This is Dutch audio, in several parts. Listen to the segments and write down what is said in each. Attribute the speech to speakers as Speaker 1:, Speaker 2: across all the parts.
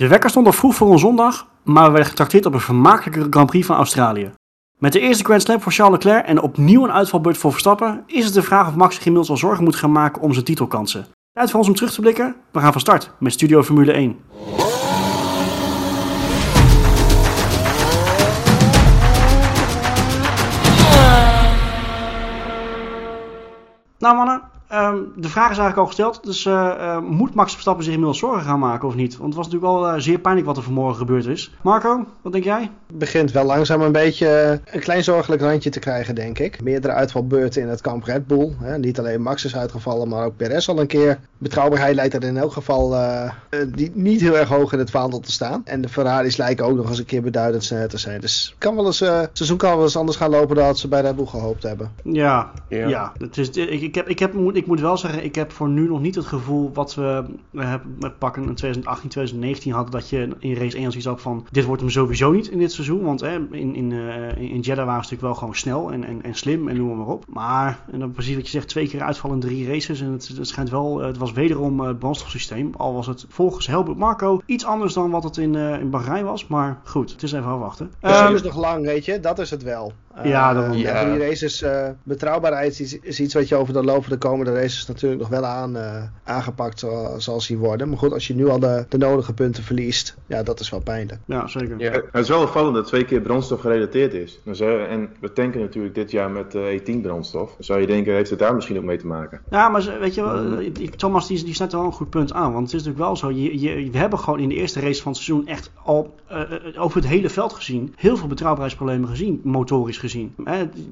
Speaker 1: De wekker stond al vroeg voor een zondag, maar we werden getrakteerd op een vermakelijke Grand Prix van Australië. Met de eerste Grand Slam voor Charles Leclerc en opnieuw een uitvalbeurt voor Verstappen is het de vraag of Max zich al zorgen moet gaan maken om zijn titelkansen. Tijd voor ons om terug te blikken. We gaan van start met Studio Formule 1. Nou mannen, ehm, de vraag is eigenlijk al gesteld. Dus eh, eh, moet Max Verstappen zich inmiddels zorgen gaan maken of niet? Want het was natuurlijk wel eh, zeer pijnlijk wat er vanmorgen gebeurd is. Marco, wat denk jij?
Speaker 2: Het begint wel langzaam een beetje een klein zorgelijk randje te krijgen, denk ik. Meerdere uitvalbeurten in het kamp Red Bull. Hè. Niet alleen Max is uitgevallen, maar ook Perez al een keer. Betrouwbaarheid lijkt er in elk geval die, niet heel erg hoog in het vaandel te staan. En de Ferraris lijken ook nog eens een keer beduidend sneller te zijn. Dus kan wel eens, het seizoen kan wel eens anders gaan lopen dan ze bij Red Bull gehoopt hebben.
Speaker 1: Ja, ja. ja het is, ik, ik, heb, ik, heb, ik moet wel zeggen, ik heb voor nu nog niet het gevoel wat we met pakken in 2018, 2019 hadden. Dat je in race 1 als iets had van, dit wordt hem sowieso niet in dit seizoen. Want hè, in, in, uh, in Jeddah waren ze natuurlijk wel gewoon snel en, en, en slim en noem maar op. Maar, en dan precies wat je zegt, twee keer uitvallen in drie races. En het, het schijnt wel, het was wederom het brandstofsysteem. Al was het volgens Helmut Marco iets anders dan wat het in, uh, in Bahrein was. Maar goed, het is even afwachten.
Speaker 2: Het um, is nog lang, weet je. Dat is het wel.
Speaker 1: Ja, dan,
Speaker 2: uh, ja. drie races, betrouwbaarheid is, is, iets wat je over de loop van de komende races natuurlijk nog wel aan, uh, aangepakt zal, zal zien worden. Maar goed, als je nu al de, de nodige punten verliest, ja, dat is wel pijnlijk.
Speaker 1: Ja, zeker.
Speaker 3: Ja, het is wel opvallend dat twee keer brandstof gerelateerd is. Dus, uh, en we tanken natuurlijk dit jaar met uh, E10 brandstof. Dan zou je denken, heeft het daar misschien ook mee te maken?
Speaker 1: Ja, maar weet je wel, Thomas die, die snijdt wel een goed punt aan. Want het is natuurlijk wel zo, je, je, we hebben gewoon in de eerste race van het seizoen echt al over het hele veld gezien, heel veel betrouwbaarheidsproblemen gezien, motorisch gezien.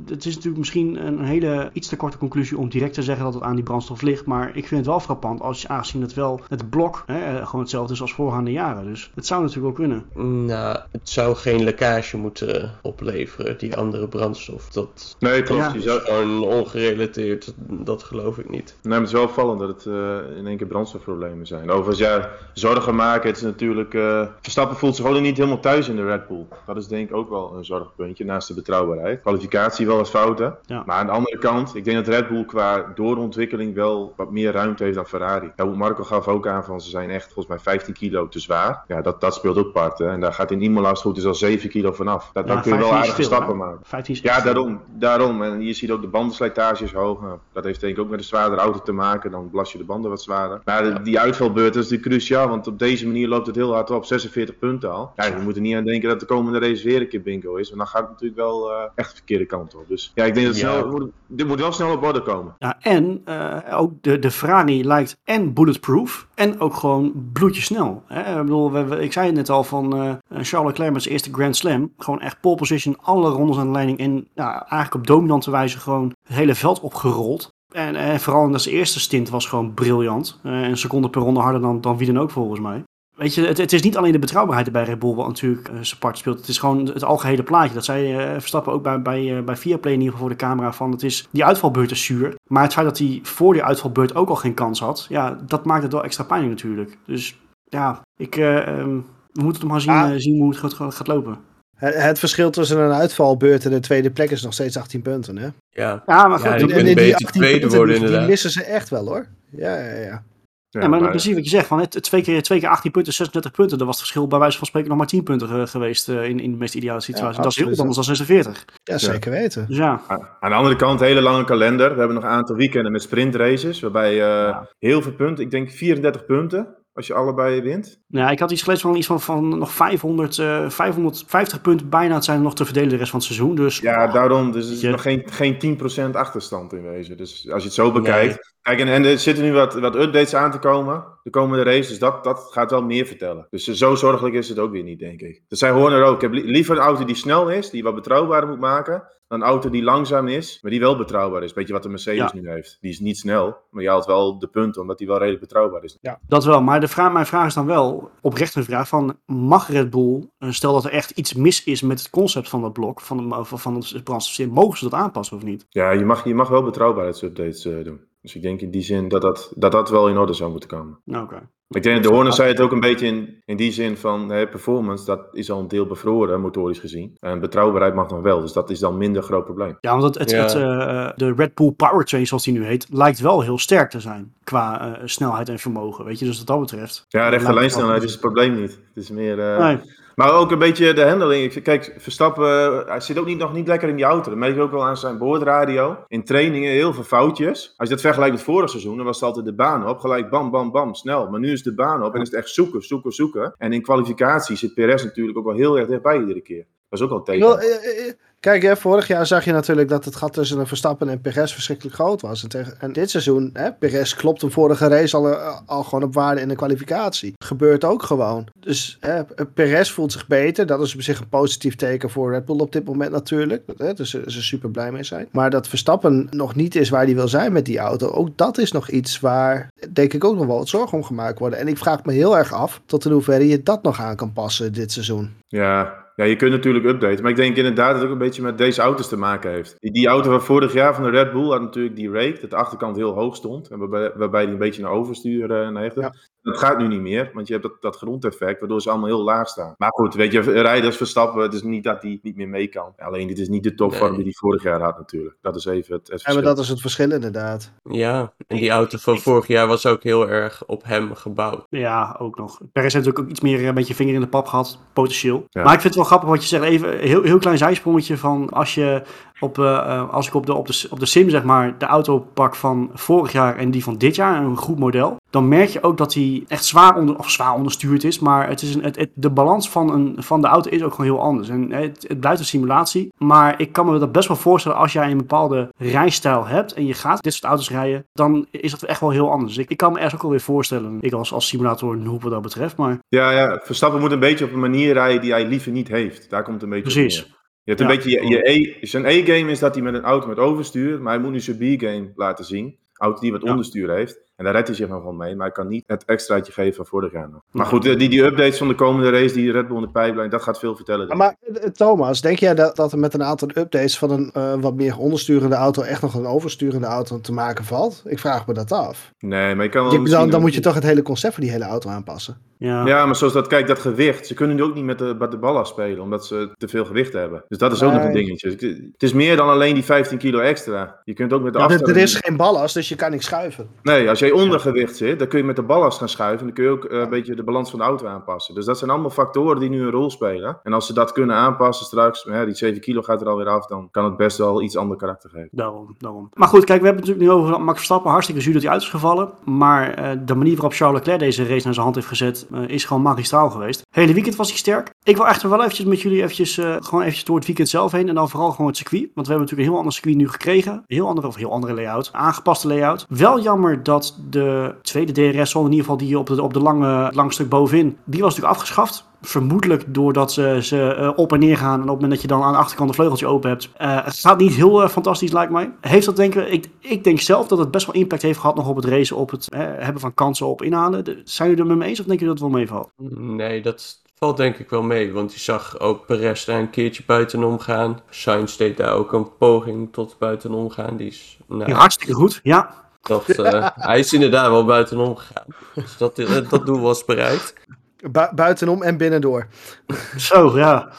Speaker 1: het is natuurlijk misschien een hele iets te korte conclusie om direct te zeggen dat het aan die brandstof ligt. Maar ik vind het wel frappant als je aangezien het wel het blok hè, eh, gewoon hetzelfde is als voorgaande jaren. Dus het zou natuurlijk wel kunnen.
Speaker 4: Nou, het zou geen lekkage moeten opleveren, die andere brandstof. Dat
Speaker 3: nee, klopt.
Speaker 4: Ja, zou... gewoon ongerelateerd, dat geloof ik niet.
Speaker 3: Nee, maar het is wel opvallend dat het uh, in één keer brandstofproblemen zijn. Overigens, ja, zorgen maken, het is natuurlijk... Uh, Verstappen voelt zich gewoon niet helemaal thuis in de Red Bull. Dat is denk ik ook wel een zorgpuntje, naast de betrouwbaarheid. Kwalificatie wel wat fouten. Ja. Maar aan de andere kant, ik denk dat Red Bull qua doorontwikkeling wel wat meer ruimte heeft dan Ferrari. Ja, Marco gaf ook aan van ze zijn echt volgens mij 15 kilo te zwaar. Ja, dat, dat speelt ook part. Hè. En daar gaat in Imola als het goed is al 7 kilo vanaf. Dat, ja, dan kun je wel aardige stappen maken.
Speaker 1: 15
Speaker 3: ja, daarom, daarom. En je ziet ook de bandenslijtage is hoog. Nou, dat heeft denk ik ook met een zwaardere auto te maken. Dan belast je de banden wat zwaarder. Maar ja. die uitvalbeurt is natuurlijk cruciaal. Want op deze manier loopt het heel hard op. 46 punten al. Ja, we moeten niet aan denken dat de komende race weer een keer bingo is. Want dan gaat het natuurlijk wel uh, echt de verkeerde kant op. Dus ja, ik denk dat snel, dit moet wel snel op orde komen.
Speaker 1: Ja, en uh, ook de, de Ferrari lijkt en bulletproof en ook gewoon bloedjesnel. Hè? Ik bedoel, we, ik zei het net al van uh, Charles Leclerc met zijn eerste Grand Slam. Gewoon echt pole position, alle rondes aan de leiding en nou, eigenlijk op dominante wijze gewoon het hele veld opgerold. En, en vooral in zijn eerste stint was gewoon briljant. Uh, een seconde per ronde harder dan, dan wie dan ook volgens mij. Weet je, het, het, is niet alleen de betrouwbaarheid bij Red Bull wat natuurlijk uh, zijn part speelt. Het is gewoon het algehele plaatje. Dat zei uh, Verstappen ook bij, bij, uh, bij Viaplay in ieder geval voor de camera. Van het is, die uitvalbeurt is zuur. Maar het feit dat hij voor die uitvalbeurt ook al geen kans had. Ja, dat maakt het wel extra pijnlijk natuurlijk. Dus ja, ik, um, we moeten het maar zien, ah. zien hoe het gaat, gaat lopen.
Speaker 2: Het, het, verschil tussen een uitvalbeurt en de tweede plek is nog steeds 18 punten, hè?
Speaker 4: Ja,
Speaker 1: ja maar goed.
Speaker 4: Ja, die, en, die 18 tweede
Speaker 2: punten,
Speaker 4: worden,
Speaker 2: die,
Speaker 4: inderdaad.
Speaker 2: die missen ze echt wel, hoor. Ja, ja, ja.
Speaker 1: Ja, ja, maar, maar precies wat je zegt, van het, twee, keer, twee keer 18 punten, 36 punten, dan was het verschil bij wijze van spreken nog maar 10 punten uh, geweest uh, in, in de meest ideale situatie. Ja, dat is heel anders dan 46.
Speaker 2: Ja, zeker weten.
Speaker 1: Dus ja.
Speaker 3: Aan de andere kant, hele lange kalender. We hebben nog een aantal weekenden met sprintraces, waarbij uh, heel veel punten, ik denk 34 punten, als je allebei wint.
Speaker 1: Ja, ik had iets gelezen van iets van, van nog 500, uh, 550 punten bijna. Het zijn nog te verdelen de rest van het seizoen. Dus,
Speaker 3: ja, daarom. Dus er is je... nog geen, geen 10% achterstand in wezen. Dus als je het zo bekijkt. Nee. Kijk, en, en, er zitten nu wat, wat updates aan te komen. De komende race. Dus dat, dat gaat wel meer vertellen. Dus zo zorgelijk is het ook weer niet, denk ik. Dat zei Horner ook. Ik heb liever een auto die snel is. Die wat betrouwbaarder moet maken. Een auto die langzaam is, maar die wel betrouwbaar is. Weet je wat de Mercedes ja. nu heeft? Die is niet snel, maar je haalt wel de punten omdat die wel redelijk betrouwbaar is.
Speaker 1: Ja, dat wel. Maar de vraag, mijn vraag is dan wel, oprecht een vraag, van mag Red Bull, stel dat er echt iets mis is met het concept van dat blok, van, de, van het brandstofsysteem, mogen ze dat aanpassen of niet?
Speaker 3: Ja, je mag, je mag wel betrouwbaarheidsupdates uh, doen. Dus ik denk in die zin dat dat, dat, dat wel in orde zou moeten komen.
Speaker 1: Oké.
Speaker 3: Ik denk, de Horner zei het ook een beetje in, in die zin van hè, performance, dat is al een deel bevroren, motorisch gezien. En betrouwbaarheid mag nog wel, dus dat is dan minder groot probleem.
Speaker 1: Ja, want het, het,
Speaker 4: Ja.
Speaker 1: het, eh, de Red Bull Powertrain, zoals die nu heet, lijkt wel heel sterk te zijn. Qua eh, snelheid en vermogen. Weet je, dus wat dat betreft.
Speaker 3: Ja, rechte lijnsnelheid is het probleem niet. Het is meer... eh,
Speaker 1: Nee.
Speaker 3: Maar ook een beetje de handling. Kijk, Verstappen, eh, hij zit ook niet, nog niet lekker in die auto. Dat merk je ook wel aan zijn boordradio. In trainingen heel veel foutjes. Als je dat vergelijkt met vorig seizoen, dan was het altijd de baan op. Gelijk bam, bam, bam, snel. Maar nu is de baan op en is het echt zoeken, zoeken, zoeken. En in kwalificatie zit Perez natuurlijk ook wel heel erg dichtbij iedere keer. Dat is ook al een
Speaker 2: Kijk, hè, vorig jaar zag je natuurlijk dat het gat tussen Verstappen en Perez verschrikkelijk groot was. En, tegen, en dit seizoen, hè, Perez klopt een vorige race al, eh, al gewoon op waarde in de kwalificatie. Gebeurt ook gewoon. Dus hè, Perez voelt zich beter. Dat is op zich een positief teken voor Red Bull op dit moment natuurlijk. Hè, dus ze ze super blij mee zijn. Maar dat Verstappen nog niet is waar hij wil zijn met die auto. Ook dat is nog iets waar, denk ik, ook nog wel wat zorgen om gemaakt worden. En ik vraag me heel erg af tot in hoeverre je dat nog aan kan passen dit seizoen.
Speaker 3: Ja. Ja, je kunt natuurlijk updaten. Maar ik denk inderdaad dat het ook een beetje met deze auto's te maken heeft. Die, die auto van vorig jaar van de Red Bull had natuurlijk die rake. Dat de achterkant heel hoog stond. En waarbij, waarbij die een beetje naar overstuur eh, neigde.
Speaker 2: Ja.
Speaker 3: Dat gaat nu niet meer, want je hebt dat, dat grondeffect, waardoor ze allemaal heel laag staan. Maar goed, weet je, rijders Verstappen, het is niet dat hij niet meer mee kan. Alleen dit is niet de topvorm
Speaker 4: Nee.
Speaker 3: die hij vorig jaar had natuurlijk. Dat is even het, het
Speaker 2: Ja, maar
Speaker 3: verschil.
Speaker 2: dat is het verschil inderdaad.
Speaker 4: Ja, en die auto van vorig jaar was ook heel erg op hem gebouwd.
Speaker 1: Ja, ook nog. Perez heeft natuurlijk ook iets meer eh, een beetje vinger in de pap gehad, potentieel.
Speaker 3: Ja.
Speaker 1: Maar ik vind het wel grappig wat je zegt. Even een heel, heel klein zijsprongetje van als je op, eh, eh, als ik op de, op, de, op de sim zeg maar de auto pak van vorig jaar en die van dit jaar, een goed model, dan merk je ook dat hij echt zwaar, onder, of zwaar onderstuurd is. Maar het is een, het, het- de balans van, een, van de auto is ook gewoon heel anders. En eh, het, het blijft een simulatie. Maar ik kan me dat best wel voorstellen als jij een bepaalde rijstijl hebt en je gaat dit soort auto's rijden, dan is dat echt wel heel anders. Ik, ik kan me ergens ook wel weer voorstellen, ik als, als simulator noob wat dat betreft. Maar
Speaker 3: Ja, ja, Verstappen moet een beetje op een manier rijden die hij liever niet heeft. Daar komt het een beetje op
Speaker 1: Precies.
Speaker 3: Je hebt een
Speaker 1: Ja.
Speaker 3: beetje je, je E, zijn E-game is dat hij met een auto met overstuur, maar hij moet nu zijn B-game laten zien. Auto die wat onderstuur heeft. En daar redt hij zich nog wel mee, maar hij kan niet het extraatje geven van vorig jaar nog. Maar goed, eh, die, die updates van de komende race, die Red Bull in de pijplijn, dat gaat veel vertellen. ik.
Speaker 2: Maar eh, Thomas, denk jij dat, dat er met een aantal updates van een eh, wat meer ondersturende auto echt nog een oversturende auto te maken valt? Ik vraag me dat af.
Speaker 3: Nee, maar je kan wel
Speaker 2: Je- dan, dan moet je toch het hele concept van die hele auto aanpassen.
Speaker 1: ja.
Speaker 3: Ja, maar zoals dat, kijk, dat gewicht. Ze kunnen nu ook niet met de, met de bal afspelen, omdat ze te veel gewicht hebben. Dus dat is ook nog een dingetje. Het is meer dan alleen die 15 kilo extra. Je kunt ook met de
Speaker 2: Ja, er,
Speaker 3: afstand...
Speaker 2: er is geen ballast, dus je kan niks schuiven.
Speaker 3: Nee, als jij onder gewicht zit, dan kun je met de ballast gaan schuiven. En dan kun je ook eh, een beetje de balans van de auto aanpassen. Dus dat zijn allemaal factoren die nu een rol spelen. En als ze dat kunnen aanpassen straks, hè, die 7 kilo gaat er alweer af, dan kan het best wel iets ander karakter geven.
Speaker 1: Daarom, daarom. Maar goed, kijk, we hebben het natuurlijk nu over Max Verstappen. Hartstikke zuur dat hij uit is gevallen. Maar eh, de manier waarop Charles Leclerc deze race naar zijn hand heeft gezet, eh, is gewoon magistraal geweest. Hele weekend was hij sterk. Ik wil echter wel eventjes met jullie eventjes, eh, gewoon eventjes door het weekend zelf heen. En dan vooral gewoon het circuit. Want we hebben natuurlijk een heel ander circuit nu gekregen. Heel andere, of heel andere layout. Aangepaste layout. Wel jammer dat de tweede DRS-zone, in ieder geval die op de, op de lange, het lange stuk bovenin, die was natuurlijk afgeschaft. Vermoedelijk doordat ze, ze eh, op en neer gaan. En op het moment dat je dan aan de achterkant een vleugeltje open hebt. eh, het gaat niet heel fantastisch, lijkt mij. Heeft dat denken, ik, ik denk zelf dat het best wel impact heeft gehad nog op het racen. Op het hebben van kansen op inhalen. Zijn jullie er met me eens of denken jullie dat het wel meevalt?
Speaker 4: Nee, dat valt denk ik wel mee. Want je zag ook Perez daar een keertje buitenom gaan. Sainz deed daar ook een poging tot buitenom gaan. Die is, nou,
Speaker 1: Hartstikke goed, ja.
Speaker 4: dat, eh, hij is inderdaad wel buitenom gegaan. Dus dat, eh, dat doel was bereikt.
Speaker 2: Bu- buitenom en binnendoor.
Speaker 1: Zo, ja.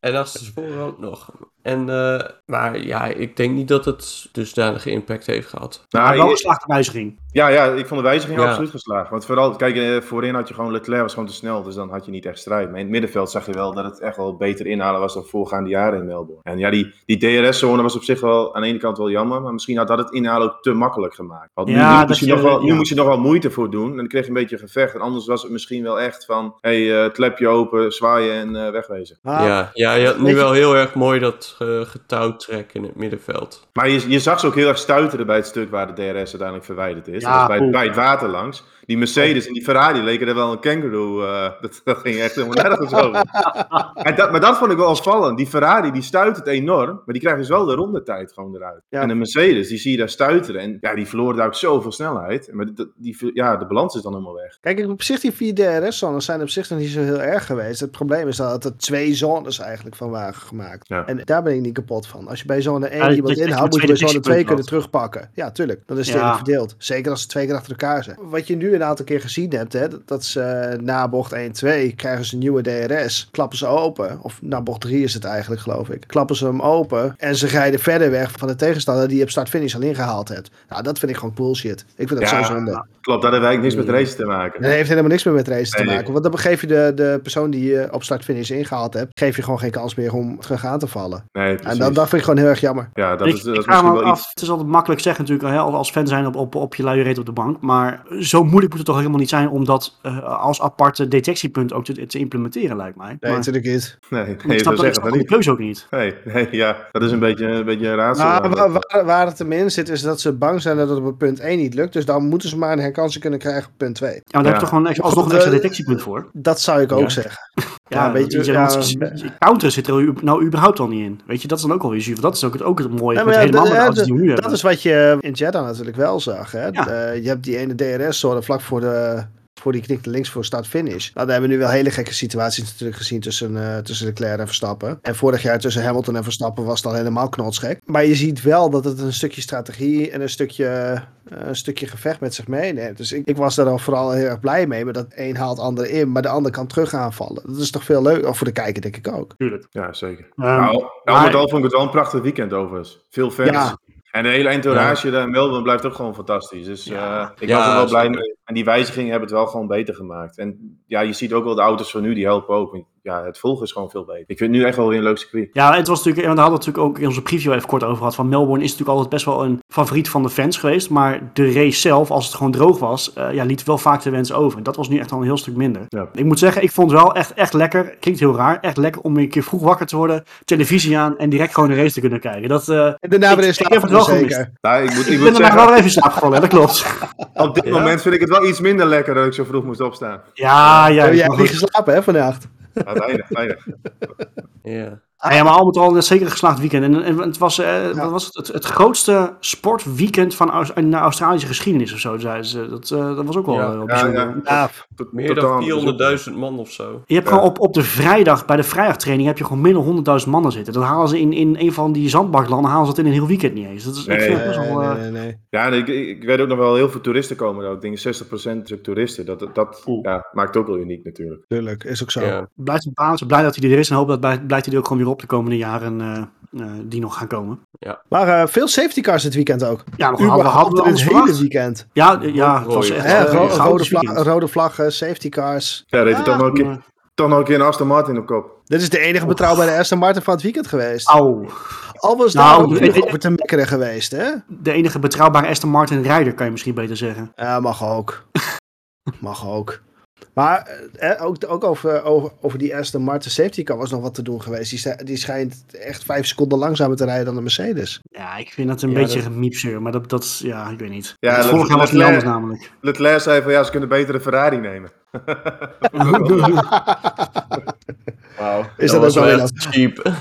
Speaker 4: En achter voor ook nog. En, eh, maar ja, ik denk niet dat het dusdanige impact heeft gehad.
Speaker 1: Maar
Speaker 3: Nou,
Speaker 1: wel een geslaagde wijziging.
Speaker 3: Ja, ja, ik vond de wijziging
Speaker 4: Ja.
Speaker 3: absoluut geslaagd. Want vooral, kijk, eh, voorin had je gewoon Leclerc was gewoon te snel, dus dan had je niet echt strijd. Maar in het middenveld zag je wel dat het echt wel beter inhalen was dan voorgaande jaren in Melbourne. En ja, die, die DRS-zone was op zich wel aan de ene kant wel jammer, maar misschien had dat het inhalen ook te makkelijk gemaakt. Want nu,
Speaker 1: Ja,
Speaker 3: nu,
Speaker 1: dat
Speaker 3: moest je
Speaker 1: je-
Speaker 3: nog wel, nu moest je nog wel moeite voor doen en dan kreeg je een beetje gevecht. En anders was het misschien wel echt van, hé, hey, klepje open, zwaaien en eh, wegwezen.
Speaker 2: Ah,
Speaker 4: ja, ja, je had nu wel heel erg mooi dat uh, getouwtrek in het middenveld.
Speaker 3: Maar je, je zag ze ook heel erg stuiteren bij het stuk waar de DRS uiteindelijk verwijderd is.
Speaker 1: Ja,
Speaker 3: dat was bij, bij het water langs. Die Mercedes en die Ferrari leken er wel een kangaroo. eh, dat, dat ging echt helemaal nergens over. En dat, maar dat vond ik wel opvallend. Die Ferrari die stuit het enorm, maar die krijgt dus wel de rondetijd gewoon eruit.
Speaker 2: Ja.
Speaker 3: En de Mercedes, die zie je daar stuiteren. En ja, die verloren daar ook zoveel snelheid. Maar die, die, ja, de balans is dan helemaal weg.
Speaker 2: Kijk, op zich die vier DRS-zones zijn op zich nog niet zo heel erg geweest. Het probleem is dat er twee zones eigenlijk van waren gemaakt.
Speaker 3: Ja.
Speaker 2: En daar ben ik niet kapot van. Als je bij zone 1
Speaker 1: Ja,
Speaker 2: iemand
Speaker 1: dat je
Speaker 2: inhoudt, moet je
Speaker 1: twee
Speaker 2: bij zone 2
Speaker 1: detectiepunten
Speaker 2: kunnen terugpakken. Ja, tuurlijk. Dan is het
Speaker 1: Ja.
Speaker 2: verdeeld. Zeker als ze twee keer achter elkaar zijn. Wat je nu een aantal keer gezien hebt, hè, dat- ze eh, na bocht 1, 2 krijgen ze een nieuwe DRS. Klappen ze open. Of na bocht 3 is het eigenlijk, geloof ik. Klappen ze hem open. En ze rijden verder weg van de tegenstander die je op start-finish al ingehaald hebt. Nou, dat vind ik gewoon bullshit. Ik vind dat
Speaker 3: Ja,
Speaker 2: zo zonde.
Speaker 3: Klopt, dat heeft eigenlijk niks met racen te maken.
Speaker 2: Dat heeft helemaal niks meer met race te maken. Want dan geef je de, de persoon die je op start-finish ingehaald hebt, geef je gewoon geen kans meer om terug aan te vallen.
Speaker 3: Nee,
Speaker 2: En
Speaker 3: precies.
Speaker 2: dat, dat vind ik gewoon heel erg jammer.
Speaker 3: Ja, dat
Speaker 1: ik,
Speaker 3: is, dat
Speaker 1: ik
Speaker 3: is misschien wel
Speaker 1: af,
Speaker 3: iets.
Speaker 1: het is altijd makkelijk zeggen natuurlijk hè, als- fan zijn op, op, op je luie reet op de bank. Maar zo moeilijk moet het toch helemaal niet zijn om dat eh, als aparte detectiepunt ook te, te implementeren lijkt mij.
Speaker 2: Nee,
Speaker 1: maar,
Speaker 2: natuurlijk niet.
Speaker 3: Nee, nee,
Speaker 1: snap, dat, ik snap keuze ook niet.
Speaker 3: Nee, nee, ja, dat is een beetje, een beetje een raadsel.
Speaker 2: Nou,
Speaker 3: maar
Speaker 2: waar, waar, waar het hem in zit, is dat ze bang zijn dat het op punt 1 niet lukt. Dus dan moeten ze maar een herkansing kunnen krijgen op punt 2.
Speaker 1: Ja, maar daar heb je toch gewoon een extra, alsnog een extra detectiepunt voor.
Speaker 2: Dat zou ik ook
Speaker 3: Ja.
Speaker 2: zeggen.
Speaker 1: Ja,
Speaker 2: Ja, weet je,
Speaker 1: je,
Speaker 2: ja,
Speaker 1: counteren zit er nou überhaupt al niet in. Weet je, dat is dan ook alweer zuur. Dat is ook het, ook het mooie
Speaker 2: ja,
Speaker 1: helemaal
Speaker 2: de-
Speaker 1: de we nu
Speaker 2: Dat is wat je in Jeddah natuurlijk wel zag. Hè? Eh, je hebt die ene DRS-zone vlak voor de... Voor die knikte links voor start-finish. Nou, daar hebben we nu wel hele gekke situaties natuurlijk gezien tussen, eh tussen Leclerc en Verstappen. En vorig jaar tussen Hamilton en Verstappen was het al helemaal knotsgek. Maar je ziet wel dat het een stukje strategie en een stukje, eh, een stukje gevecht met zich meeneemt. Dus ik, ik was daar al vooral heel erg blij mee. Maar dat een haalt ander in, maar de ander kan terug aanvallen. Dat is toch veel leuker. Of voor de kijker denk ik ook.
Speaker 1: Tuurlijk.
Speaker 3: Ja, zeker.
Speaker 1: Ehm,
Speaker 3: nou,
Speaker 1: maar-
Speaker 3: met al vond ik het wel een prachtig weekend overigens. Veel fans.
Speaker 2: Ja.
Speaker 3: En de hele entourage daar in Melbourne blijft ook gewoon fantastisch. Dus
Speaker 1: Ja.
Speaker 3: eh, ik
Speaker 4: Ja,
Speaker 3: was er wel blij mee. En die wijzigingen hebben het wel gewoon beter gemaakt. En ja, je ziet ook wel de auto's van nu, die helpen ook. Ja, het volgen is gewoon veel beter. Ik vind het nu echt wel weer een leuk circuit.
Speaker 1: Ja, het was natuurlijk, en we hadden het natuurlijk ook in onze preview even kort over gehad. Van Melbourne is natuurlijk altijd best wel een favoriet van de fans geweest. Maar de race zelf, als het gewoon droog was, eh, ja, liet wel vaak de wens over. Dat was nu echt al een heel stuk minder.
Speaker 3: Ja.
Speaker 1: Ik moet zeggen, ik vond het wel echt, echt lekker. Klinkt heel raar. Echt lekker om een keer vroeg wakker te worden, televisie aan en direct gewoon een race te kunnen kijken. Dat, eh,
Speaker 2: En daarna
Speaker 1: Ik-
Speaker 2: weer in
Speaker 1: ik
Speaker 2: slaap
Speaker 1: heb het wel
Speaker 2: zeker.
Speaker 3: Nou, ik moet, ik
Speaker 1: ik
Speaker 3: moet
Speaker 1: ben
Speaker 3: zeggen,
Speaker 1: wel even in slaap gevallen, dat klopt.
Speaker 3: op dit
Speaker 4: Ja?
Speaker 3: moment vind ik het wel iets minder lekker dat ik zo vroeg moest opstaan.
Speaker 1: Ja, ja.
Speaker 2: Oh, jij hebt niet
Speaker 1: goed.
Speaker 2: geslapen hè, vannacht?
Speaker 3: Ja, weinig, weinig.
Speaker 4: Ja.
Speaker 1: Ah, ja, maar al met al een zeker een geslaagd weekend. En, en het was, eh, wat was het, het, het grootste sportweekend van Aus- in de Australische geschiedenis of zo, zeiden ze. Dat, eh, dat was ook wel
Speaker 4: Ja.
Speaker 1: eh, bijzonder.
Speaker 3: ja.
Speaker 2: Ja,
Speaker 3: Tot-
Speaker 4: Meer dan
Speaker 3: anders.
Speaker 4: 400.000 man of zo.
Speaker 1: Je hebt
Speaker 3: Ja.
Speaker 1: gewoon op, op de vrijdag, bij de vrijdagtraining, heb je gewoon minder 100.000 mannen zitten. Dat halen ze in, in een van die zandbaklanden, halen ze dat in een heel weekend niet eens. Dat is, ik
Speaker 3: Nee.
Speaker 1: vind het
Speaker 2: nee,
Speaker 1: best wel...
Speaker 2: nee,
Speaker 1: eh,
Speaker 2: nee, nee.
Speaker 3: Ja, ik, ik weet ook nog wel heel veel toeristen komen. Ik denk 60% is ook toeristen. Dat, dat, dat maakt ook wel uniek natuurlijk.
Speaker 2: Tuurlijk, is ook zo.
Speaker 4: Ja.
Speaker 1: blijft een baan, blij dat hij er is en hoop dat bij- blijft hij er ook gewoon weer op de komende jaren eh, eh, die nog gaan komen.
Speaker 2: Maar eh, veel safety cars dit weekend ook.
Speaker 1: Ja, nog hadden we, hadden we
Speaker 2: het hele weekend.
Speaker 1: Ja, ja, het was
Speaker 4: Rode
Speaker 1: echt
Speaker 2: rode, vlaggen, safety cars.
Speaker 3: Ja, dat
Speaker 1: Ja,
Speaker 3: een
Speaker 1: maar-
Speaker 3: keer, toch nog een keer een Aston Martin op kop.
Speaker 2: Dit is de enige betrouwbare Aston Martin van het weekend geweest.
Speaker 1: Au.
Speaker 2: Al was
Speaker 1: Nou,
Speaker 2: daar ook
Speaker 1: ik-
Speaker 2: over te mekkeren geweest, hè?
Speaker 1: De enige betrouwbare Aston Martin rijder, kan je misschien beter zeggen.
Speaker 2: Ja, mag ook. mag ook. Maar eh, ook, ook over, over, over die Aston Martin safety car was nog wat te doen geweest. Die, die schijnt echt vijf seconden langzamer te rijden dan de Mercedes.
Speaker 1: Ja, ik vind dat een
Speaker 4: Ja,
Speaker 1: beetje
Speaker 4: dat-
Speaker 1: maar dat, dat ja, ik weet niet.
Speaker 3: Ja,
Speaker 1: Het
Speaker 3: dat-
Speaker 1: vorig jaar was niet anders namelijk.
Speaker 3: Leclerc zei van ja, ze kunnen beter een Ferrari nemen.
Speaker 4: Wauw.
Speaker 2: Is dat
Speaker 4: was
Speaker 2: ook wel heel
Speaker 4: cheap.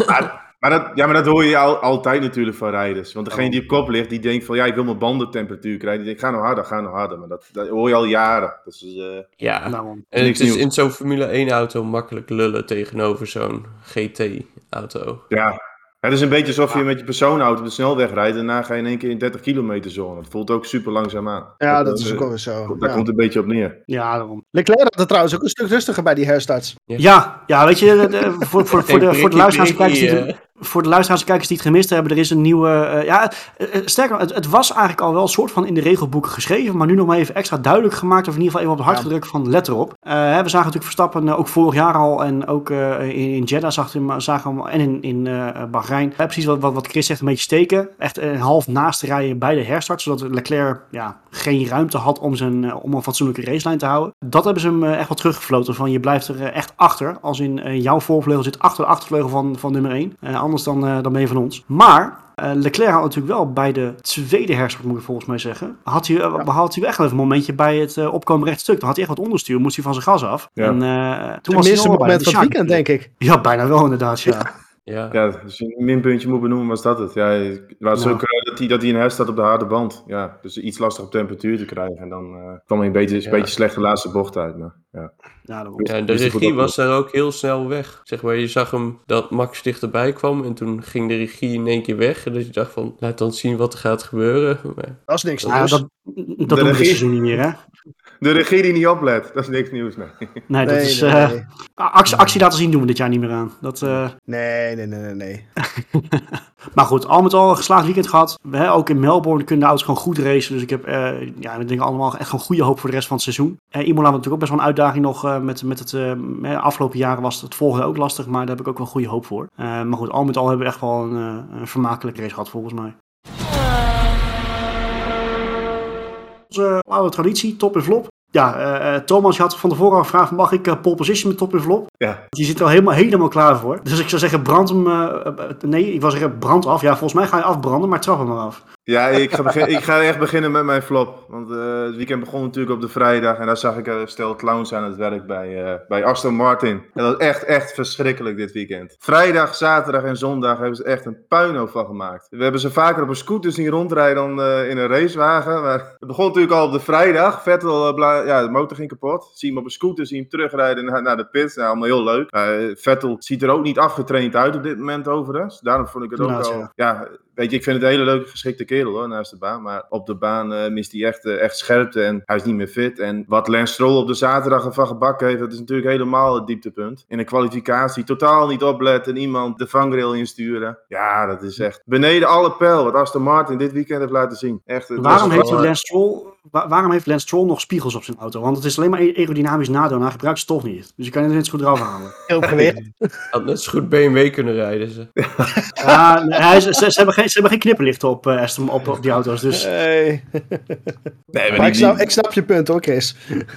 Speaker 3: Maar, maar, dat, ja, maar dat hoor je al, altijd natuurlijk van rijders. Want degene die op kop ligt, die denkt van ja, ik wil mijn bandentemperatuur krijgen. Die denkt, ga nou harder, ga nou harder. Maar dat, dat hoor je al jaren. Dus, eh,
Speaker 4: Ja.
Speaker 1: Daarom.
Speaker 4: En het is in zo'n Formule 1 auto makkelijk lullen tegenover zo'n GT auto.
Speaker 3: ja. Het is een beetje alsof je met je persoonauto op de snelweg rijdt en daarna ga je in één keer in 30 kilometer zone. Het voelt ook super langzaam aan.
Speaker 2: Ja, dat is
Speaker 3: eh,
Speaker 2: ook alweer zo.
Speaker 3: Daar
Speaker 2: Ja.
Speaker 3: komt een beetje op neer.
Speaker 1: Ja, daarom.
Speaker 2: Leclerc had het trouwens ook een stuk rustiger bij die herstarts.
Speaker 1: Ja, ja weet je, voor, voor, voor, de, voor de luisteraars en kijkers die
Speaker 4: Prikkie,
Speaker 1: het, voor de luisteraars en kijkers die het gemist hebben, er is een nieuwe... eh, ja, eh, sterker, het, het was eigenlijk al wel een soort van in de regelboeken geschreven, maar nu nog maar even extra duidelijk gemaakt, of in ieder geval even op het hart
Speaker 2: Ja.
Speaker 1: gedrukt van let erop. Hè, we zagen natuurlijk Verstappen ook vorig jaar al en ook in, in Jeddah zag hem, zagen we hem en in, in Bahrein. Precies wat, wat, wat Chris zegt, een beetje steken. Echt een half naast rijden bij de herstart, zodat Leclerc ja, geen ruimte had om, zijn, om een fatsoenlijke racelijn te houden. Dat hebben ze hem echt wel teruggefloten van je blijft er echt achter. Als in jouw voorvleugel zit achter de achtervleugel van, van nummer 1. Anders dan, eh, dan ben je van ons. Maar eh, Leclerc had natuurlijk wel bij de tweede herstart, moet ik volgens mij zeggen. Had hij, eh, had hij echt wel even een momentje bij het opkomen rechtstuk. Dan had hij echt wat onderstuur, moest hij van zijn gas af.
Speaker 3: Ja.
Speaker 1: En, eh, toen was hij bij
Speaker 2: moment van het weekend, denk ik.
Speaker 1: Ja, bijna wel inderdaad, ja.
Speaker 4: Ja.
Speaker 3: Ja, als je een minpuntje moet benoemen, was dat het. Ja, het was
Speaker 1: Nou.
Speaker 3: ook dat hij dat hij een herst had op de harde band. Ja, dus iets lastig op temperatuur te krijgen. En dan eh, kwam hij een beetje,
Speaker 4: Ja.
Speaker 3: een beetje slecht de laatste bocht uit. Maar, ja.
Speaker 1: Ja.
Speaker 4: Ja, de regie was daar ook heel snel weg. Zeg maar, je zag hem dat Max dichterbij kwam en toen ging de regie in één keer weg. En dat je dacht van, laat dan zien wat er gaat gebeuren. Maar,
Speaker 2: Dat is niks
Speaker 1: Nou ja, dat dat doen we dit
Speaker 3: regie-
Speaker 1: seizoen niet meer, hè?
Speaker 3: De regie die niet oplet, dat is niks nieuws. Nee.
Speaker 1: Nee, dat
Speaker 2: nee,
Speaker 1: is...
Speaker 2: nee,
Speaker 1: eh, actie, actie laten zien doen we dit jaar niet meer aan. Dat, eh,
Speaker 2: nee, nee, nee, nee, nee.
Speaker 1: Maar goed, al met al een geslaagd weekend gehad. We, hè, ook in Melbourne kunnen de auto's gewoon goed racen. Dus ik heb eh ja, ik denk allemaal echt gewoon goede hoop voor de rest van het seizoen. Eh Imola was natuurlijk ook best wel een uitdaging nog. eh, met, met het afgelopen jaren was het volgende ook lastig. Maar daar heb ik ook wel goede hoop voor. Eh, maar goed, al met al hebben we echt wel een, een vermakelijke race gehad volgens mij. Onze oude traditie, top en flop. Ja, eh, eh, Thomas je had van tevoren gevraagd, mag ik eh, pole position met top en flop?
Speaker 3: Ja,
Speaker 1: Die zit er al helemaal, helemaal klaar voor. Dus ik zou zeggen, brand hem... nee, ik wil zeggen, brand af. Ja, volgens mij ga je afbranden, maar trap hem maar af.
Speaker 3: Ja ik, ga begin- ik ga echt beginnen met mijn flop. Want eh, het weekend begon natuurlijk op de vrijdag. En daar zag ik een stel clowns aan het werk bij, eh, bij Aston Martin. En dat was echt, echt verschrikkelijk dit weekend. Vrijdag, zaterdag en zondag hebben ze echt een puinhoop van gemaakt. We hebben ze vaker op een scooter zien rondrijden dan eh, in een racewagen. Maar het begon natuurlijk al op de vrijdag. Vettel, ja, de motor ging kapot. Zie hem op een scooter, zie hem terugrijden naar, naar de pits. Nou, allemaal heel leuk. Vettel ziet er ook niet afgetraind uit op dit moment overigens. Daarom vond ik het ook al...
Speaker 1: ja.
Speaker 3: Weet je, ik vind het een hele leuke geschikte kerel hoor, naast de baan. Maar op de baan eh, mist hij echt, eh, echt scherpte en hij is niet meer fit. En wat Lance Stroll op de zaterdag ervan gebakken heeft, dat is natuurlijk helemaal het dieptepunt. In een kwalificatie totaal niet opletten, iemand de vangrail insturen. Ja, dat is echt beneden alle pijl wat Aston Martin dit weekend heeft laten zien. Echt, het
Speaker 1: Waarom heeft,
Speaker 3: gewoon-
Speaker 1: Lance Stroll, wa- waarom heeft Lance Stroll nog spiegels op zijn auto? Want het is alleen maar aerodynamisch nadeel en hij gebruikt ze toch niet. Dus je kan het net zo goed eraf halen.
Speaker 2: Heel gewicht.
Speaker 4: had net zo goed BMW kunnen rijden. Ze.
Speaker 1: Ja, nee, hij is- ze, ze hebben geen, ze hebben geen knipperlichten op, eh, Aston- op, op die auto's. Dus
Speaker 2: Nee.
Speaker 3: Nee, maar
Speaker 2: Maar ik snap, ik snap je punt hoor, Chris.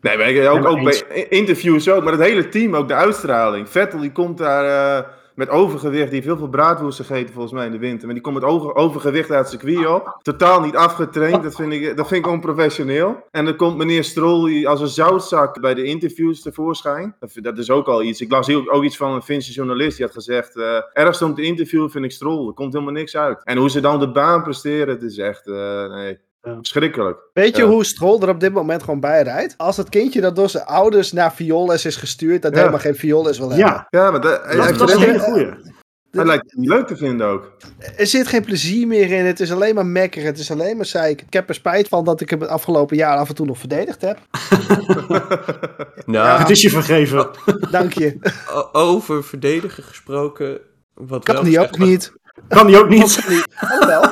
Speaker 3: Nee, maar ik- ook,
Speaker 1: Ja, maar
Speaker 3: ook
Speaker 1: eens.
Speaker 3: bij interviews ook, maar het hele team, ook de uitstraling. Vettel die komt daar eh, met overgewicht, die heeft heel veel braadwoesten gegeten volgens mij in de winter. Maar die komt met over, overgewicht uit het circuit op. Totaal niet afgetraind, dat vind ik, dat vind ik onprofessioneel. En dan komt meneer Stroll als een zoutzak bij de interviews tevoorschijn. Dat, is ook al iets. Ik las hier ook, iets van een Finse journalist, die had gezegd... eh ergst om te interviewen vind ik Stroll, er komt helemaal niks uit. En hoe ze dan de baan presteren, het is echt, eh, nee,
Speaker 1: Ja.
Speaker 3: schrikkelijk.
Speaker 2: Weet je
Speaker 3: Ja.
Speaker 2: hoe Stroll er op dit moment gewoon bij rijdt? Als het kindje dat door zijn ouders naar violes is gestuurd, dat
Speaker 3: Ja.
Speaker 2: helemaal geen violes wil hebben.
Speaker 1: ja,
Speaker 3: Ja, maar dat, hij,
Speaker 1: dat,
Speaker 3: heeft
Speaker 1: dat is een hele goeie.
Speaker 3: hij lijkt het niet leuk te vinden ook.
Speaker 2: Er zit geen plezier meer in. Het is alleen maar mekkeren. Het is alleen maar zeik. Ik heb er spijt van dat ik hem het afgelopen jaar af en toe nog verdedigd heb.
Speaker 4: Nou,
Speaker 1: Het is je vergeven.
Speaker 2: Dank je.
Speaker 4: o- over verdedigen gesproken. Wat
Speaker 2: Kan
Speaker 4: wel
Speaker 2: die ook niet.
Speaker 1: Kan die ook niet.
Speaker 2: Alhoewel.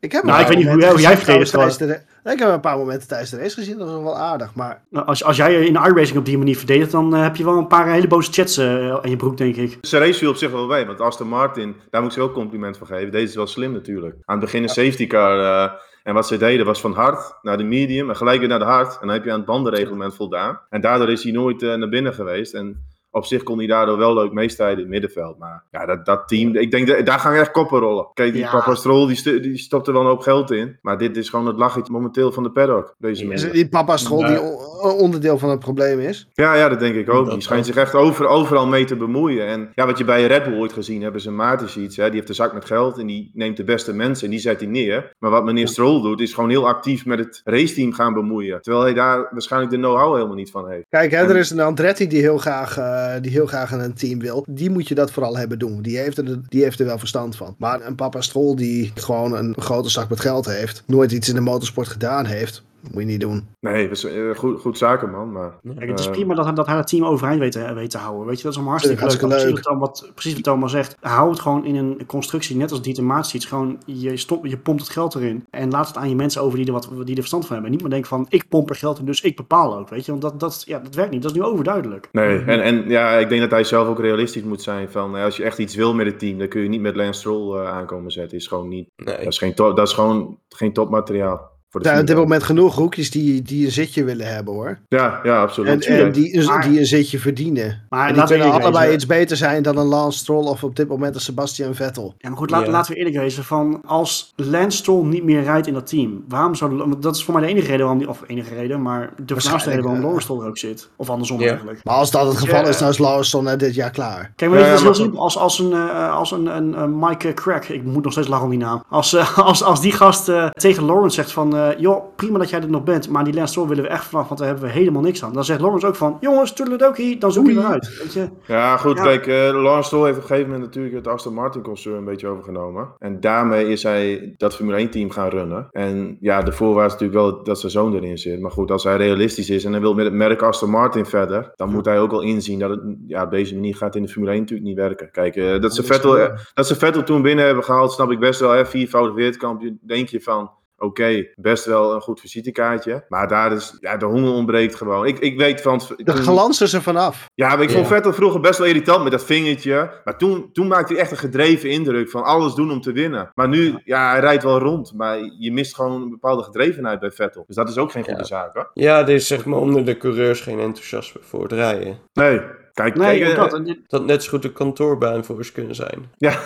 Speaker 2: Ik heb een
Speaker 1: Nou,
Speaker 2: paar
Speaker 1: ik weet niet hoe
Speaker 2: momenten
Speaker 1: jij- hoe
Speaker 2: de- Ik heb een paar momenten tijdens de race gezien. Dat was wel aardig. Maar
Speaker 1: Nou, Als, als jij in iRacing op die manier verdedigt, dan eh, heb je wel een paar hele boze chats eh, aan je broek, denk ik.
Speaker 3: Ze race viel op zich wel bij, want Aston Martin, daar moet ik ze wel compliment van geven. Deze is wel slim natuurlijk. Aan het begin een safety car. eh, en wat ze deden was van hard naar de medium en gelijk weer naar de hard. En dan heb je aan het bandenreglement voldaan. En daardoor is hij nooit naar binnen geweest. En op zich kon hij daardoor wel leuk meestrijden in het middenveld. Maar ja, dat, dat team, ik denk, dat, daar gaan echt koppen rollen. Kijk, die
Speaker 1: Ja.
Speaker 3: Papa Stroll, die, die stopt er wel een hoop geld in. Maar dit is gewoon het lachetje momenteel van de paddock. Deze
Speaker 2: is
Speaker 3: manier.
Speaker 2: het niet papa Stroll die onderdeel van het probleem is?
Speaker 3: Ja, ja, dat denk ik ook.
Speaker 4: Dat
Speaker 3: Die schijnt zich echt over, overal mee te bemoeien. En ja, wat je bij Red Bull ooit gezien hebt, is een Maartensheets. Hè? Die heeft een zak met geld en die neemt de beste mensen en die zet hij neer. Maar wat meneer Stroll doet, is gewoon heel actief met het raceteam gaan bemoeien. Terwijl hij daar waarschijnlijk de know-how helemaal niet van heeft.
Speaker 2: Kijk, hè, er is een Andretti die heel, graag, eh, die heel graag in een team wil. Die moet je dat vooral hebben doen. Die heeft, er, die heeft er wel verstand van. Maar een papa Stroll die gewoon een grote zak met geld heeft. Nooit iets in de motorsport gedaan heeft. Moet je niet doen.
Speaker 3: Nee, dat is eh, goed, goed zakenman, maar...
Speaker 1: Kijk, het is
Speaker 3: Eh,
Speaker 1: prima dat, dat hij het team overeind weet te, weet te houden. Weet je, dat is allemaal hartstikke leuk.
Speaker 2: Hartstikke
Speaker 1: Maar
Speaker 2: leuk.
Speaker 1: Precies, wat, Thomas- precies wat Thomas zegt. Hou het gewoon in een constructie, net als Dieter ziet. Gewoon, je, stop, je pompt het geld erin. En laat het aan je mensen over die er, wat, die er verstand van hebben. En niet maar denken van, ik pomp er geld in, dus ik bepaal ook. Weet je, want dat, dat, ja, dat werkt niet. Dat is nu overduidelijk.
Speaker 3: Nee, en, en ja, ik denk dat hij zelf ook realistisch moet zijn. Van, eh, als je echt iets wil met het team, dan kun je niet met Lance Stroll eh, aankomen zetten. Is gewoon niet,
Speaker 4: Nee.
Speaker 3: dat, is geen top, dat is gewoon geen topmateriaal. Voor
Speaker 2: Er
Speaker 3: de
Speaker 2: zijn op dit moment genoeg hoekjes die, die een zitje willen hebben hoor.
Speaker 3: 1. Ja, ja, absoluut.
Speaker 2: En, en die,
Speaker 1: Maar-
Speaker 2: die een zitje verdienen.
Speaker 1: Maar
Speaker 2: en die kunnen allebei
Speaker 1: wezen.
Speaker 2: iets beter zijn dan een Lance Stroll of op dit moment een Sebastian Vettel.
Speaker 1: Ja, maar goed, laat-
Speaker 4: Ja.
Speaker 1: laten we eerlijk wezen van als Lance Stroll niet meer rijdt in dat team, waarom zou want dat is voor mij de enige reden waarom die, of enige reden, maar de voornaamste reden waarom
Speaker 2: eh,
Speaker 1: Lawrence Stroll er ook zit. Of andersom
Speaker 4: Ja.
Speaker 1: eigenlijk.
Speaker 2: Maar als dat het
Speaker 1: Ja.
Speaker 2: geval is, dan is Lawson na dit jaar klaar.
Speaker 1: Kijk, maar dit is heel simpel. Als, als een, eh, als een, een, een Mike Crack, ik moet nog steeds lachen om die naam. Als, eh, als, als die gast eh, tegen Lawrence zegt van, eh, joh, prima dat jij er nog bent, maar die Lance Stroll willen we echt vanaf, want daar hebben we helemaal niks aan. Dan zegt Lawrence ook van, jongens, toedeledokie, dan zoek je eruit. Weet je?
Speaker 3: Ja, goed,
Speaker 1: Ja.
Speaker 3: kijk, eh Lawrence Stroll heeft op een gegeven moment natuurlijk het Aston Martin concern een beetje overgenomen. En daarmee is hij dat Formule 1 team gaan runnen. En ja, de voorwaarts natuurlijk wel dat zijn zoon erin zit. Maar goed, als hij realistisch is en hij wil met het merk Aston Martin verder, dan moet hij ook wel inzien dat het ja, op deze manier gaat in de Formule 1 natuurlijk niet werken. Kijk, eh, dat, ze Vettel,
Speaker 2: wel-
Speaker 3: dat ze Vettel toen binnen hebben gehaald, snap ik best wel. Hè? Viervoudig wereldkampioen, denk je van... Oké, best wel een goed visitekaartje. Maar daar is, ja, de honger ontbreekt gewoon. Ik, ik weet van...
Speaker 2: De glans is er vanaf.
Speaker 3: ja, maar ik vond
Speaker 4: Ja.
Speaker 3: Vettel vroeger best wel irritant met dat vingertje. Maar toen, toen maakte hij echt een gedreven indruk van alles doen om te winnen. Maar nu, ja, hij rijdt wel rond. Maar je mist gewoon een bepaalde gedrevenheid bij Vettel. Dus dat is ook geen goede
Speaker 4: Ja.
Speaker 3: zaak, hoor.
Speaker 4: Ja, er is zeg maar onder de coureurs geen enthousiasme voor het rijden.
Speaker 3: Nee, kijk,
Speaker 1: Nee,
Speaker 3: kijk,
Speaker 1: ook
Speaker 3: eh,
Speaker 1: dat.
Speaker 4: Dat net zo goed een kantoorbaan voor ze kunnen zijn.
Speaker 3: Ja.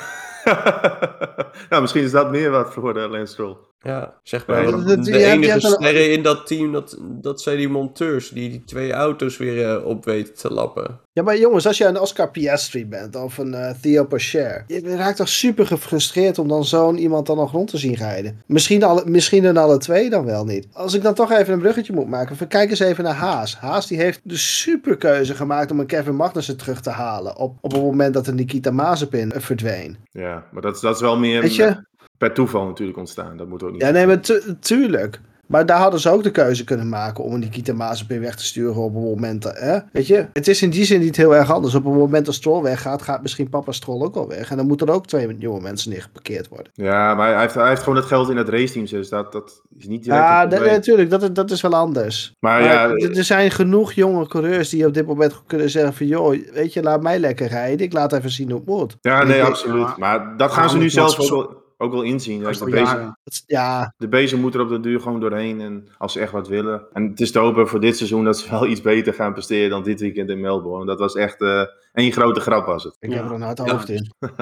Speaker 3: nou, misschien is dat meer wat voor de Lance Stroll.
Speaker 4: Ja, zeg
Speaker 3: Ja,
Speaker 4: maar.
Speaker 3: dat-
Speaker 2: dat-
Speaker 4: de
Speaker 2: je
Speaker 4: enige
Speaker 2: hebt
Speaker 4: sterren in dat team, dat, dat zijn die monteurs die die twee auto's weer eh, op weten te lappen.
Speaker 2: Ja, maar jongens, als je een Oscar Piastri bent of een eh, Theo Pocher, je raakt toch super gefrustreerd om dan zo'n iemand dan nog rond te zien rijden. Misschien, alle, misschien in alle twee dan wel niet. Als ik dan toch even een bruggetje moet maken, van kijk eens even naar Haas. Haas die heeft de superkeuze gemaakt om een Kevin Magnussen terug te halen op, op het moment dat een Nikita Mazepin eh, verdween.
Speaker 3: Ja, maar dat, is- dat is wel meer
Speaker 2: Weet je?
Speaker 3: Per toeval natuurlijk ontstaan. Dat moet ook niet.
Speaker 2: Ja, nee, maar tu- tuurlijk. Maar daar hadden ze ook de keuze kunnen maken om een Nikita Mazepin weg te sturen op een moment. dat- Hè? Weet je, het is in die zin niet heel erg anders. Op het moment dat Stroll weggaat, gaat misschien papa Stroll ook al weg. En dan moeten er ook twee nieuwe mensen neergeparkeerd worden.
Speaker 3: Ja, maar hij heeft, hij heeft gewoon het geld in het raceteam. Dus dat, dat is niet direct
Speaker 2: Ja,
Speaker 3: een
Speaker 2: dat- natuurlijk, dat, is- dat is wel anders.
Speaker 3: Maar
Speaker 2: Maar
Speaker 3: ja,
Speaker 2: er er zijn genoeg jonge coureurs die op dit moment kunnen zeggen van... joh, weet je, laat mij lekker rijden. Ik laat even zien hoe het moet.
Speaker 3: ja, nee, absoluut. Maar dat gaan ze nu
Speaker 1: maar
Speaker 3: zelf
Speaker 1: dat is
Speaker 3: ook wel, inzien.
Speaker 1: Dat
Speaker 3: de, bezem,
Speaker 2: ja,
Speaker 3: de bezem moet er op de duur gewoon doorheen. En als ze echt wat willen. En het is te hopen voor dit seizoen dat ze wel iets beter gaan presteren dan dit weekend in Melbourne. Dat was echt eh één grote grap was het.
Speaker 2: ik
Speaker 1: Ja.
Speaker 2: heb er een hard
Speaker 4: Ja.
Speaker 2: hoofd in.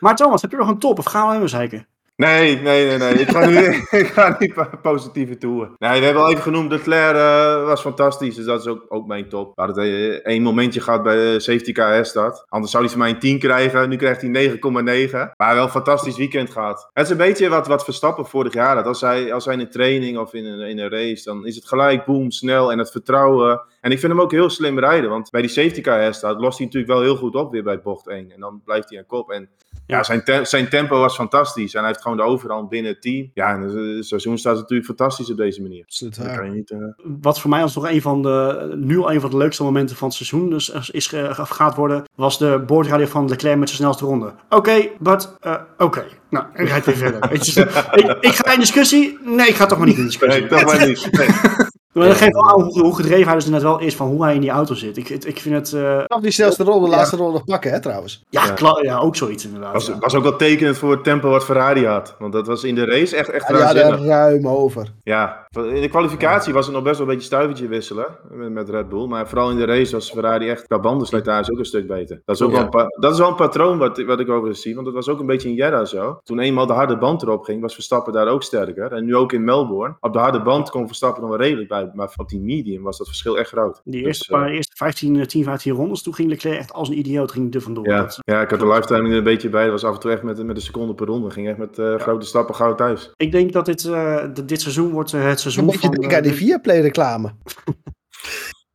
Speaker 1: Maar Thomas, heb je nog een top of gaan we hem zeiken?
Speaker 3: Nee, nee, nee, nee. Ik ga nu ik ga niet po- positieve toeren. Nee, we hebben al even genoemd. Leclerc eh was fantastisch. Dus dat is ook, ook mijn top. We hadden eh, één momentje gehad bij de safety car herstart. Anders zou hij van mij een 10 krijgen. Nu krijgt hij 9,9. Maar wel een fantastisch weekend gehad. Het is een beetje wat, wat Verstappen vorig jaar had. Als hij, als hij in een training of in een, in een race, dan is het gelijk boom, snel en het vertrouwen. En ik vind hem ook heel slim rijden. Want bij die safety car herstart lost hij natuurlijk wel heel goed op weer bij bocht 1. En dan blijft hij aan kop. En ja, zijn, te- zijn tempo was fantastisch. En hij heeft gewoon de overhand binnen het team. Ja, en het seizoen staat natuurlijk fantastisch op deze manier.
Speaker 2: Absoluut waar.
Speaker 3: niet... eh,
Speaker 1: Wat voor mij als nog een van de, nu al een van de leukste momenten van het seizoen dus is, of gaat worden, was de boordradio van Leclerc met zijn snelste ronde. Oké, but, eh, oké. Nou, hij rijdt weer verder. Ik, ik ga in discussie. Nee, ik ga toch maar niet in discussie.
Speaker 3: Nee, toch maar niet. Nee.
Speaker 1: Maar dat geeft wel aan hoe, hoe gedreven hij dus net wel is van hoe hij in die auto zit. Ik, ik, ik vind het, eh,
Speaker 2: Nog die snelste ronde, de laatste ronde pakken, hè, trouwens.
Speaker 1: ja,
Speaker 3: Ja.
Speaker 1: ja, ook zoiets inderdaad.
Speaker 3: Was,
Speaker 1: ja.
Speaker 3: was ook wel tekenend voor het tempo wat Ferrari had. Want dat was in de race echt, echt
Speaker 2: Ja, er ruim over.
Speaker 3: Ja, in de kwalificatie was het nog best wel een beetje stuivertje wisselen met, Red Bull. Maar vooral in de race was Ferrari echt qua bandenslijtage ook een stuk beter. Dat is, ook
Speaker 4: Ja.
Speaker 3: wel, een dat is wel een patroon wat, wat ik overigens zie. Want dat was ook een beetje in Jeddah zo. Toen eenmaal de harde band erop ging, was Verstappen daar ook sterker. En nu ook in Melbourne. Op de harde band kon Verstappen nog wel redelijk bij. Maar op die medium was dat verschil echt groot.
Speaker 1: Die
Speaker 3: Dus,
Speaker 1: eerste,
Speaker 3: eh,
Speaker 1: paar, eerste 15, eh, 10, 15 rondes, toen ging Leclerc echt als een idioot ging er vandoor.
Speaker 3: ja, ik had de lifetime er een beetje bij. Dat was af en toe echt met, met een seconde per ronde. Ging echt met eh, grote stappen gauw thuis.
Speaker 1: Ik denk dat dit, eh, dat dit seizoen wordt eh, het
Speaker 2: Een beetje
Speaker 1: van...
Speaker 2: denken
Speaker 1: eh,
Speaker 2: aan die Viaplay reclame.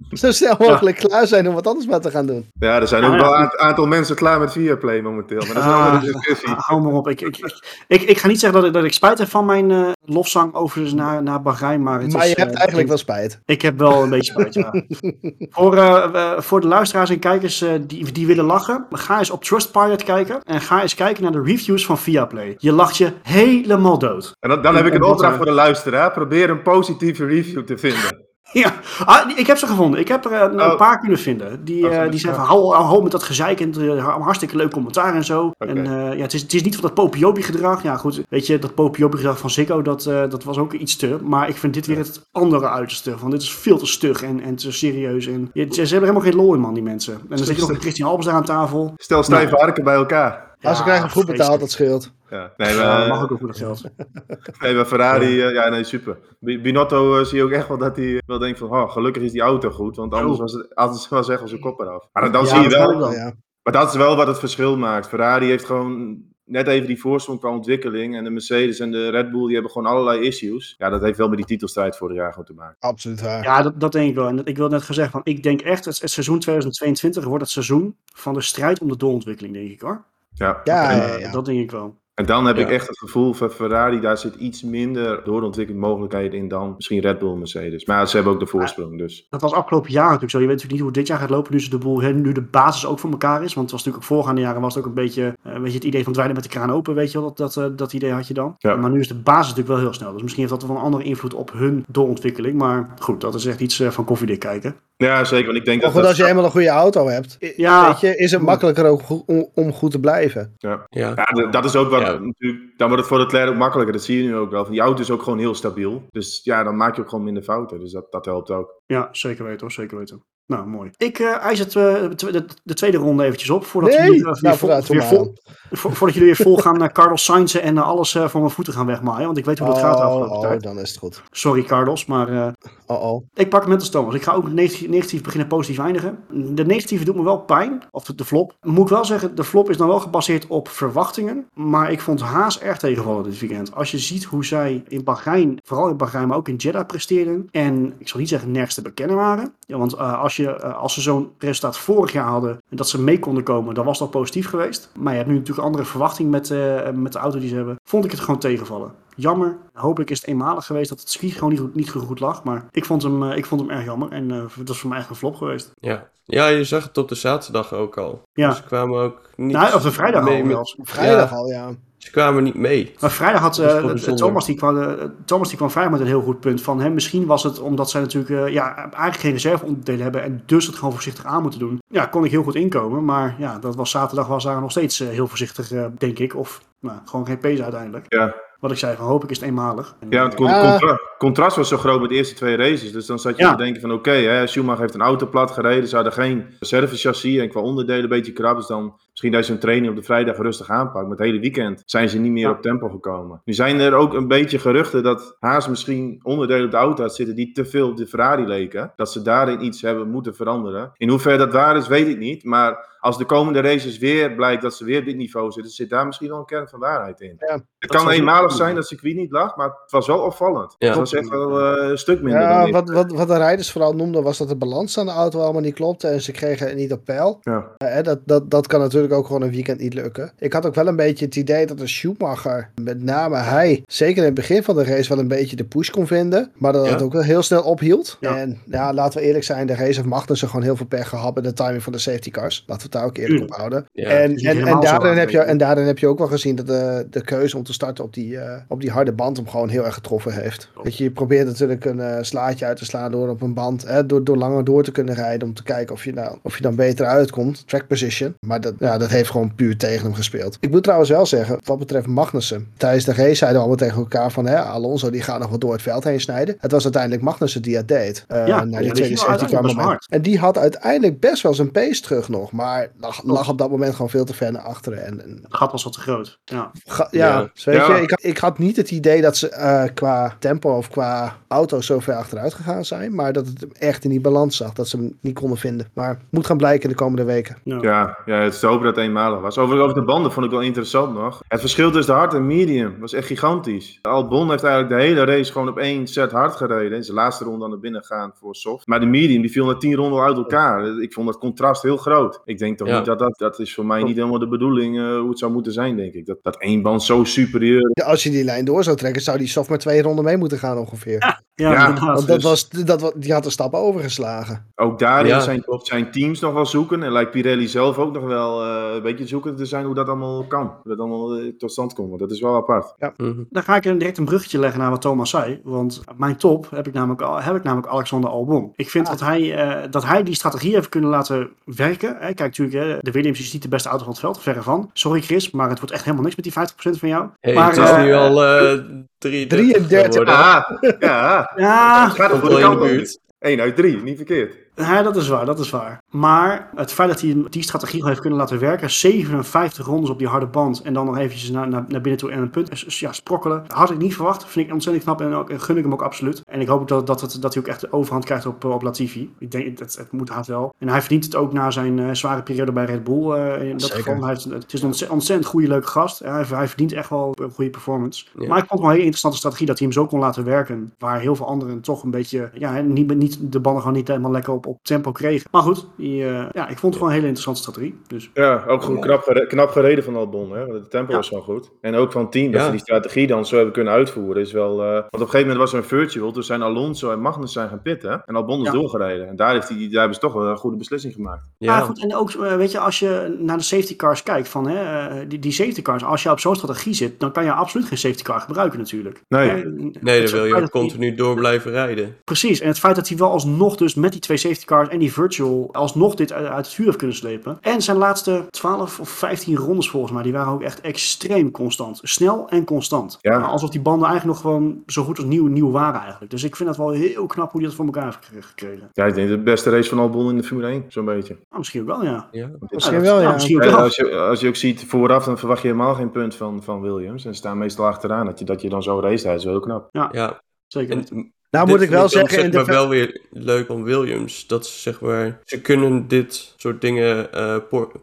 Speaker 2: Zo snel mogelijk klaar zijn om wat anders maar te gaan doen.
Speaker 3: Ja, er zijn
Speaker 1: Nou
Speaker 3: ook
Speaker 1: ja.
Speaker 3: wel een aantal mensen klaar met Viaplay momenteel. Maar dat is
Speaker 1: Ah,
Speaker 3: een discussie.
Speaker 1: Hou maar op. Ik, ik, ik, ik, ik ga niet zeggen dat ik, dat ik spijt heb van mijn eh, lofzang overigens naar, naar Bahrein, maar het
Speaker 2: Maar
Speaker 1: is,
Speaker 2: je hebt
Speaker 1: eh,
Speaker 2: eigenlijk wel spijt.
Speaker 1: Ik heb wel een beetje spijt, ja. voor, eh, voor de luisteraars en kijkers eh, die, die willen lachen, ga eens op Trustpilot kijken en ga eens kijken naar de reviews van Viaplay. Je lacht je helemaal dood.
Speaker 3: En dan, dan heb ik een opdracht voor de luisteraar. Probeer een positieve review te vinden.
Speaker 1: Ja, ah, ik heb ze gevonden. Ik heb er eh, een,
Speaker 3: Oh.
Speaker 1: paar kunnen vinden. Die,
Speaker 3: Oh, vind
Speaker 1: die
Speaker 3: ik
Speaker 1: zijn van,
Speaker 3: graag.
Speaker 1: hou, hou met dat gezeik en eh, hartstikke leuk commentaar en zo. En ja, het is, het is niet van dat popiobi gedrag. Ja goed, weet je, dat popiobi gedrag van Ziggo, dat, dat was ook iets te. Maar ik vind dit weer het andere uiterste. Van dit is veel te stug en, en te serieus. En, je- ze, hebben helemaal geen lol in man, die mensen. En dan zit je nog met Christian Albers daar aan tafel.
Speaker 3: Stel stijve harken bij elkaar.
Speaker 2: Als ze krijgen goed betaald, dat scheelt.
Speaker 3: Ja, nee,
Speaker 1: Ja,
Speaker 3: maar,
Speaker 1: mag ook voor dat geld.
Speaker 3: nee, maar Ferrari, eh, ja, nee, super. Bi- Binotto eh, zie je ook echt wel dat hij wel denkt van, oh, gelukkig is die auto goed, want anders
Speaker 1: Oh.
Speaker 3: was het altijd wel zeggen zijn kop eraf. Maar dan
Speaker 2: Ja,
Speaker 3: zie je
Speaker 2: dat
Speaker 3: wel,
Speaker 2: ja.
Speaker 3: maar dat is wel wat het verschil maakt. Ferrari heeft gewoon net even die voorsprong qua ontwikkeling en de Mercedes en de Red Bull, die hebben gewoon allerlei issues. Ja, dat heeft wel met die titelstrijd vorig jaar gewoon te maken.
Speaker 2: Absoluut waar.
Speaker 1: Ja, dat, dat denk ik wel. En dat- ik wil net gezegd, van, ik denk echt, het, het seizoen 2022 wordt het seizoen van de strijd om de doorontwikkeling, denk ik hoor.
Speaker 3: Ja,
Speaker 2: Ja,
Speaker 3: en,
Speaker 2: ja, ja.
Speaker 1: Dat denk ik wel.
Speaker 3: en dan heb ik echt het gevoel van Ferrari, daar zit iets minder doorontwikkelingsmogelijkheden in dan misschien Red Bull Mercedes. Maar ze hebben ook de voorsprong, dus.
Speaker 1: Dat was afgelopen jaar natuurlijk zo. Je weet natuurlijk niet hoe dit jaar gaat lopen. Nu, is de boel, hè, nu de basis ook voor elkaar is. Want het was natuurlijk ook voorgaande jaren was het ook een beetje eh, weet je, het idee van dweilen met de kraan open. Weet je wel, dat, dat, eh, dat idee had je dan.
Speaker 3: Ja.
Speaker 1: Maar nu is de basis natuurlijk wel heel snel. Dus misschien heeft dat wel een andere invloed op hun doorontwikkeling. Maar goed, dat is echt iets eh, van koffiedik kijken.
Speaker 3: Ja, zeker, want ik denk
Speaker 2: Maar
Speaker 3: dat...
Speaker 2: goed, als je eenmaal een goede auto hebt,
Speaker 1: Ja.
Speaker 2: weet je, is het makkelijker ook om, om goed te blijven.
Speaker 4: Ja,
Speaker 3: Ja, d- dat is ook wat
Speaker 4: Ja.
Speaker 3: natuurlijk. Dan wordt het voor Leclerc ook makkelijker. Dat zie je nu ook wel. Die auto is ook gewoon heel stabiel. Dus ja, dan maak je ook gewoon minder fouten. Dus dat, dat helpt ook.
Speaker 1: Ja, zeker weten hoor, zeker weten. Nou, mooi. Ik eh eis het, eh, de, de, de tweede ronde eventjes op. Voordat
Speaker 2: Nee,
Speaker 1: jullie, eh, weer
Speaker 2: nou
Speaker 1: vol-
Speaker 2: vooruit, doe
Speaker 1: weer
Speaker 2: maar
Speaker 1: vol- vo- voordat jullie weer vol gaan naar Carlos Sainz en alles van mijn voeten gaan wegmaaien. Want ik weet hoe dat gaat de
Speaker 2: Oh,
Speaker 1: afgelopen
Speaker 2: oh,
Speaker 1: tijd.
Speaker 2: dan is het goed.
Speaker 1: Sorry Carlos, maar
Speaker 2: Oh, oh.
Speaker 1: ik pak hem net als Thomas. Ik ga ook negatief, negatief beginnen, positief eindigen. De negatieve doet me wel pijn, of de, de flop. Moet ik wel zeggen, de flop is dan wel gebaseerd op verwachtingen. Maar ik vond Haas erg tegenvallen dit weekend. Als je ziet hoe zij in Bahrein, vooral in Bahrein, maar ook in Jeddah presteerden. En ik zal niet zeggen nergens te bekennen waren. Ja, want eh, als, je, eh, als ze zo'n resultaat vorig jaar hadden en dat ze mee konden komen, dan was dat positief geweest. Maar je hebt nu natuurlijk een andere verwachting met, eh, met de auto die ze hebben. Vond ik het gewoon tegenvallen. Jammer. Hopelijk is het eenmalig geweest dat het circuit gewoon niet, goed- niet goed lag. Maar ik vond hem, eh, ik vond hem erg jammer. En eh, dat is voor mij echt een flop geweest.
Speaker 4: ja. ja, je zag het op de zaterdag ook al.
Speaker 1: Ja.
Speaker 4: Ze kwamen ook niet
Speaker 1: Nou, of de vrijdag
Speaker 4: mee
Speaker 1: al
Speaker 4: met-.
Speaker 2: Vrijdag
Speaker 4: Ja.
Speaker 2: al, ja.
Speaker 4: Ze kwamen niet mee.
Speaker 1: Maar vrijdag had eh. Thomas, die kwam, eh, Thomas die kwam vrijdag met een heel goed punt van hem. Misschien was het omdat zij natuurlijk eh, ja, eigenlijk geen reserveonderdelen hebben en dus het gewoon voorzichtig aan moeten doen. Ja, kon ik heel goed inkomen. Maar ja, dat was zaterdag was daar nog steeds heel voorzichtig, denk ik. Of nou, gewoon geen pees uiteindelijk.
Speaker 3: Ja,
Speaker 1: Wat ik zei, van hoop ik is het eenmalig. En,
Speaker 3: ja het
Speaker 1: eh,
Speaker 3: con-
Speaker 2: Ja.
Speaker 3: contra- contrast was zo groot met de eerste twee races. Dus dan zat je
Speaker 1: Ja.
Speaker 3: te denken van oké, hè, Schumacher heeft een auto plat gereden. Ze hadden geen reservechassis en qua onderdelen een beetje krap. Dus dan misschien dat je zo'n training op de vrijdag rustig aanpakt. Maar het hele weekend zijn ze niet meer
Speaker 1: Ja.
Speaker 3: op tempo gekomen. Nu zijn er ook een beetje geruchten dat Haas misschien onderdelen op de auto had zitten die te veel op de Ferrari leken. Dat ze daarin iets hebben moeten veranderen. In hoeverre dat waar is, weet ik niet. Maar als de komende races weer blijkt dat ze weer dit niveau zitten, zit daar misschien wel een kern van waarheid in.
Speaker 2: Ja,
Speaker 3: het kan eenmalig zijn dat het circuit niet lag, maar het was wel opvallend.
Speaker 4: Ja.
Speaker 3: Het was echt wel eh, een stuk minder dan
Speaker 2: Ja, wat, wat, wat de rijders vooral noemden was dat de balans aan de auto allemaal niet klopte en ze kregen het niet op peil.
Speaker 3: Ja.
Speaker 2: Eh, dat, dat, dat kan natuurlijk ook gewoon een weekend niet lukken. Ik had ook wel een beetje het idee dat de Schumacher, met name hij, zeker in het begin van de race wel een beetje de push kon vinden. Maar dat
Speaker 4: Ja.
Speaker 2: het ook wel heel snel ophield.
Speaker 1: Ja.
Speaker 2: En ja, laten we eerlijk zijn, de race heeft Magnussen gewoon heel veel pech gehad bij de timing van de safety cars. Laten we het daar ook eerlijk
Speaker 1: Tuurlijk.
Speaker 2: op houden.
Speaker 4: Ja.
Speaker 2: en, en, en, daarin heb je, en daarin heb je ook wel gezien dat de, de keuze om te starten op die, eh, op die harde band hem gewoon heel erg getroffen heeft. Weet je, je probeert natuurlijk een eh, slaatje uit te slaan door op een band, hè, door, door langer door te kunnen rijden om te kijken of je, nou, of je dan beter uitkomt. Track position. Maar dat, ja, dat heeft gewoon puur tegen hem gespeeld. Ik moet trouwens wel zeggen, wat betreft Magnussen. Tijdens de race zeiden we allemaal tegen elkaar van, hè, Alonso die gaat nog wel door het veld heen snijden. Het was uiteindelijk Magnussen die het deed. Eh,
Speaker 1: Ja,
Speaker 2: na
Speaker 1: ja,
Speaker 2: die
Speaker 1: die
Speaker 2: tweede
Speaker 1: ging
Speaker 2: safety car
Speaker 1: uiteindelijk best
Speaker 2: moment.
Speaker 1: hard.
Speaker 2: En die had uiteindelijk best wel zijn pace terug nog. Maar lag, lag op dat moment gewoon veel te ver naar achteren. En, en
Speaker 1: Het gat was wat te groot. Ja.
Speaker 2: Ga- ja,
Speaker 4: Ja.
Speaker 2: dus weet
Speaker 3: Ja.
Speaker 2: je, ik, had- ik had niet het idee dat ze eh, qua tempo of qua auto zo ver achteruit gegaan zijn. Maar dat het hem echt in die balans zag. Dat ze hem niet konden vinden. Maar moet gaan blijken in de komende weken.
Speaker 1: Ja.
Speaker 3: Ja, ja, het is te hopen dat het eenmalig was. Over, over de banden vond ik wel interessant nog. Het verschil tussen de hard en medium was echt gigantisch. Albon heeft eigenlijk de hele race gewoon op één set hard gereden. In zijn laatste ronde aan de binnen gaan voor soft. Maar de medium die viel na tien ronden uit elkaar. Ik vond dat contrast heel groot. Ik denk toch
Speaker 4: Ja.
Speaker 3: niet dat dat, dat is voor mij niet helemaal de bedoeling eh, hoe het zou moeten zijn, denk ik. Dat, dat één band zo superieur
Speaker 2: als je die lijn door zou trekken, zou die soft maar twee ronden mee moeten gaan ongeveer.
Speaker 1: Ja,
Speaker 3: Ja,
Speaker 1: inderdaad.
Speaker 2: Want dat
Speaker 3: dus-
Speaker 2: was, dat, die had een stap overgeslagen.
Speaker 3: Ook daarin
Speaker 4: Ja,
Speaker 3: zijn, zijn teams nog wel zoeken. En lijkt Pirelli zelf ook nog wel eh, een beetje zoeken te zijn hoe dat allemaal kan. Hoe dat allemaal eh, tot stand komt. Want dat is wel apart.
Speaker 4: Mhm.
Speaker 1: Dan ga ik direct een bruggetje leggen naar wat Thomas zei. Want mijn top heb ik namelijk, al- heb ik namelijk Alexander Albon. Ik vind dat, hij, eh, dat hij die strategie heeft kunnen laten werken. Hè, kijk, natuurlijk, hè, de Williams is niet de beste auto van het veld, verre van. Sorry Chris, maar het wordt echt helemaal niks met die 50% van jou.
Speaker 4: Hey,
Speaker 1: maar,
Speaker 4: het is nu al eh 33
Speaker 2: 33.
Speaker 4: geworden.
Speaker 3: Ja, ja. Gaat er de kant
Speaker 4: de
Speaker 3: op.
Speaker 4: buurt.
Speaker 3: 1 uit 3, niet verkeerd.
Speaker 1: Ja, dat is waar, dat is waar. Maar het feit dat hij die strategie heeft kunnen laten werken, 57 rondes op die harde band en dan nog eventjes naar, naar, naar binnen toe en een punt ja, sprokkelen, had ik niet verwacht. Vind ik ontzettend knap en, ook, en gun ik hem ook absoluut. En ik hoop ook dat, dat, het, dat hij ook echt de overhand krijgt op, op Latifi. Ik denk, het, het moet haast wel. En hij verdient het ook na zijn eh, zware periode bij Red Bull. eh, in dat
Speaker 2: Zeker.
Speaker 1: geval. Hij heeft, het is een ontzettend, goede, leuke gast. Hij, hij verdient echt wel een goede performance.
Speaker 4: Ja.
Speaker 1: Maar ik vond het wel een hele interessante strategie dat hij hem zo kon laten werken. Waar heel veel anderen toch een beetje, ja, niet, niet, de banden gewoon niet helemaal lekker op, op tempo kregen. Maar goed, die, eh, ja, ik vond het gewoon een hele interessante strategie. Dus
Speaker 3: Ja, ook gewoon knap, gere- knap gereden van Albon. Hè? want Het tempo
Speaker 1: Ja.
Speaker 3: was gewoon goed. En ook van het team, dat
Speaker 4: Ja.
Speaker 3: ze die strategie dan zo hebben kunnen uitvoeren. Is wel, eh, want op een gegeven moment was er een virtual. Toen zijn Alonso en Magnus zijn gaan pitten. En Albon is
Speaker 1: Ja.
Speaker 3: doorgereden. En daar, heeft hij, daar hebben ze toch wel een goede beslissing gemaakt.
Speaker 1: Ja,
Speaker 4: Ja,
Speaker 1: goed. En ook, eh, weet je, als je naar de safety cars kijkt, van, hè, die, die safety cars, als je op zo'n strategie zit, dan kan je absoluut geen safety car gebruiken natuurlijk.
Speaker 3: Nee.
Speaker 4: Nee, dan wil je ook continu door blijven rijden.
Speaker 1: Precies, en het feit dat hij wel alsnog dus met die twee safety cars en die virtual alsnog dit uit, uit het vuur heeft kunnen slepen. En zijn laatste 12 of 15 rondes volgens mij, die waren ook echt extreem constant. Snel en constant.
Speaker 3: Ja.
Speaker 1: Maar Alsof die banden eigenlijk nog gewoon zo goed als nieuw, nieuw waren eigenlijk. Dus ik vind dat wel heel knap hoe hij dat voor elkaar heeft gek- gekregen.
Speaker 3: Ja, ik denk de beste race van Albon in de Formule 1, zo'n beetje.
Speaker 1: Nou, misschien ook wel, ja.
Speaker 4: Ja.
Speaker 2: Misschien wel, ja.
Speaker 1: misschien wel.
Speaker 3: als, je, als je ook ziet vooraf, dan verwacht je helemaal geen punt van, van Williams. En ze staan meestal achteraan. Dat je, dat je dan zo race, dat is wel heel knap.
Speaker 4: ja.
Speaker 1: Zeker.
Speaker 4: En.
Speaker 2: Nou
Speaker 4: dit
Speaker 2: moet ik wel zeggen, in
Speaker 4: zeg maar wel weer leuk van Williams. Dat ze zeg maar, ze kunnen dit soort dingen eh,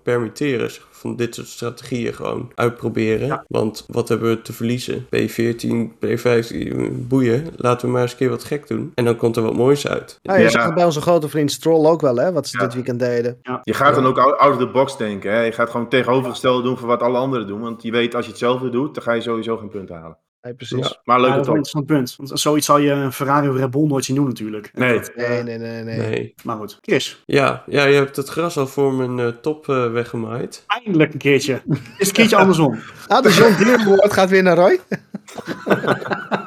Speaker 4: permitteren. zeg, Van dit soort strategieën gewoon uitproberen.
Speaker 1: Ja.
Speaker 4: Want wat hebben we te verliezen? P14, P15, boeien. Laten we maar eens een keer wat gek doen. En dan komt er wat moois uit.
Speaker 2: Nou, je
Speaker 3: Ja.
Speaker 2: zag het bij onze grote vriend Stroll ook wel, hè, wat ze
Speaker 3: Ja.
Speaker 2: dit weekend deden.
Speaker 3: Je gaat dan ook out out of the box denken. Hè? Je gaat gewoon tegenovergestelde doen van wat alle anderen doen. Want je weet, als je hetzelfde doet, dan ga je sowieso geen punten halen.
Speaker 2: Nee, precies.
Speaker 4: Ja.
Speaker 3: Maar
Speaker 1: Ja,
Speaker 3: leuke
Speaker 1: dat wel interessant punt. Want zoiets zal je een Ferrari of Red Bull nooit zien doen natuurlijk.
Speaker 3: Nee.
Speaker 1: Dat,
Speaker 2: Nee, nee, nee, nee.
Speaker 4: Nee.
Speaker 1: Maar goed, Chris,
Speaker 4: Ja, ja, je hebt het gras al voor mijn eh, top eh, weggemaaid.
Speaker 1: eindelijk een keertje. Is een keertje andersom.
Speaker 2: Ah, de John Deere gaat weer naar Roy.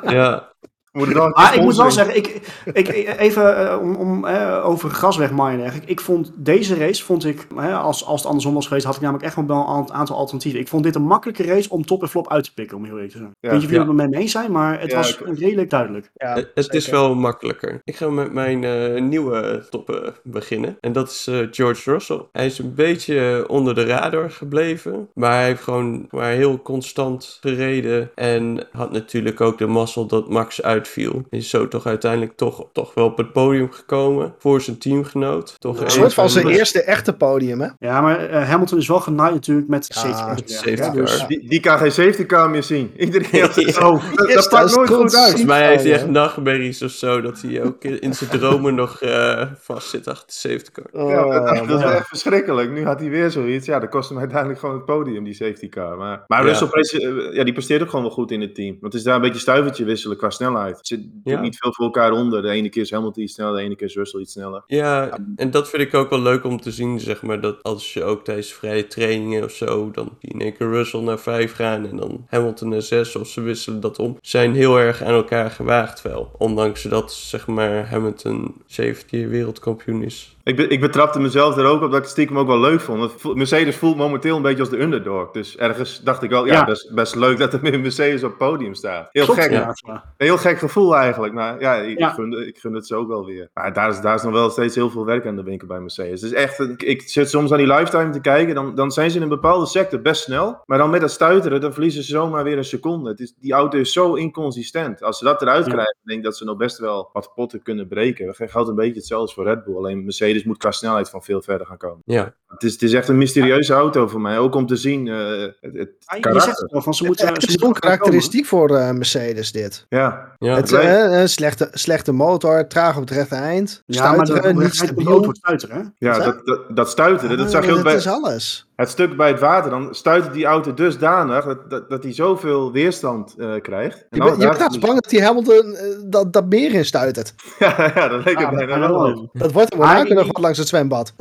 Speaker 4: Ja,
Speaker 1: Maar ik moet wel zeggen, ik, ik, even eh, om, om eh, over gas wegmaaien dergelijke. Ik vond deze race, vond ik, als, als het andersom was geweest, had ik namelijk echt wel een aantal alternatieven. Ik vond dit een makkelijke race om top en flop uit te pikken, om heel eerlijk te zijn.
Speaker 3: Ja.
Speaker 1: Weet je of jullie
Speaker 4: Ja.
Speaker 1: het met me eens zijn, maar het
Speaker 3: Ja,
Speaker 1: was
Speaker 3: ik-
Speaker 1: redelijk duidelijk.
Speaker 2: Ja,
Speaker 4: het het is wel makkelijker. Ik ga met mijn eh, nieuwe top eh, beginnen. En dat is George Russell. Hij is een beetje onder de radar gebleven. Maar hij heeft gewoon maar heel constant gereden. En had natuurlijk ook de mazzel dat Max uitviel. Is zo toch uiteindelijk toch, toch wel op het podium gekomen. Voor zijn teamgenoot. Toch
Speaker 2: Een soort van zijn eerste echte podium, hè?
Speaker 1: Ja, maar eh, Hamilton is wel genaaid natuurlijk met
Speaker 2: Ja,
Speaker 1: safety
Speaker 4: car.
Speaker 1: Dus,
Speaker 3: Die, die kan geen safety car meer zien. Iedereen heeft het. Dat, dat
Speaker 2: dat
Speaker 3: pakt
Speaker 2: is
Speaker 3: nooit goed uit.
Speaker 4: Volgens mij heeft hij
Speaker 2: Ja.
Speaker 4: echt nachtmerries of zo. Dat hij ook in zijn dromen nog eh vast zit achter de safety car.
Speaker 3: Ja, dat,
Speaker 2: Oh,
Speaker 3: dat is echt verschrikkelijk. Nu had hij weer zoiets. Ja, dat kost hem uiteindelijk gewoon het podium, die safety car. Maar, maar
Speaker 4: Ja.
Speaker 3: Russell eh, ja, die presteert ook gewoon wel goed in het team. Want het is daar een beetje stuivertje wisselen qua snelheid. Het zit
Speaker 4: Ja.
Speaker 3: niet veel voor elkaar onder. De ene keer is Hamilton iets sneller, de ene keer is Russell iets sneller.
Speaker 4: Ja, en dat vind ik ook wel leuk om te zien, zeg maar, dat als je ook tijdens vrije trainingen of zo, dan in één keer Russell naar 5 gaan en dan Hamilton naar 6 of ze wisselen dat om. Zijn heel erg aan elkaar gewaagd wel. Ondanks dat, zeg maar, Hamilton 7 keer wereldkampioen is.
Speaker 3: Ik, be- ik betrapte mezelf er ook op dat ik het stiekem ook wel leuk vond. Mercedes voelt momenteel een beetje als de underdog. Dus ergens dacht ik wel, ja, is best leuk dat er meer Mercedes op het podium staat. Heel
Speaker 1: Klopt,
Speaker 3: gek.
Speaker 1: ja.
Speaker 3: heel gek gevoel eigenlijk. Maar ja, ik,
Speaker 1: Ja.
Speaker 3: Gun, ik gun het ze ook wel weer. Maar daar is, daar is nog wel steeds heel veel werk aan de winkel bij Mercedes. Dus echt, ik zit soms aan die lifetime te kijken. Dan, dan zijn ze in een bepaalde sector best snel. Maar dan met dat stuiteren, dan verliezen ze zomaar weer een seconde. Het is, die auto is zo inconsistent. Als ze dat eruit
Speaker 1: Ja.
Speaker 3: krijgen, denk ik dat ze nog best wel wat potten kunnen breken. Dat geldt een beetje hetzelfde voor Red Bull. Alleen Mercedes moet qua snelheid van veel verder gaan komen.
Speaker 4: Ja,
Speaker 3: Het is, het is echt een mysterieuze auto voor mij. Ook om te zien eh, het, het
Speaker 1: Ja, je zegt het wel, van ze moeten...
Speaker 2: Het
Speaker 1: ze
Speaker 2: is zo'n karakteristiek voor eh, Mercedes, dit.
Speaker 3: Ja,
Speaker 4: ja.
Speaker 2: Het, eh, een slechte, slechte motor, traag op het rechte eind,
Speaker 1: Ja, maar
Speaker 2: stuiteren,
Speaker 1: dat
Speaker 2: niet
Speaker 1: niet de
Speaker 2: stabiel.
Speaker 1: wordt stuiteren, hè?
Speaker 3: ja, dat, dat, dat stuiteren, dat
Speaker 2: Ah,
Speaker 3: zag je ook
Speaker 2: dat
Speaker 3: bij
Speaker 2: is alles.
Speaker 3: het stuk bij het water. Dan stuitert die auto dusdanig dat, dat, dat hij zoveel weerstand eh, krijgt. En
Speaker 2: Je, je bent bang dat die Hamilton eh, dat, dat meer in stuitert.
Speaker 3: ja, ja, dat leek
Speaker 1: Ja,
Speaker 3: er bijna
Speaker 1: maar
Speaker 3: wel
Speaker 1: wel.
Speaker 2: Dat wordt er
Speaker 1: Maar
Speaker 2: Monaco
Speaker 1: ik-
Speaker 2: nog wat langs het zwembad.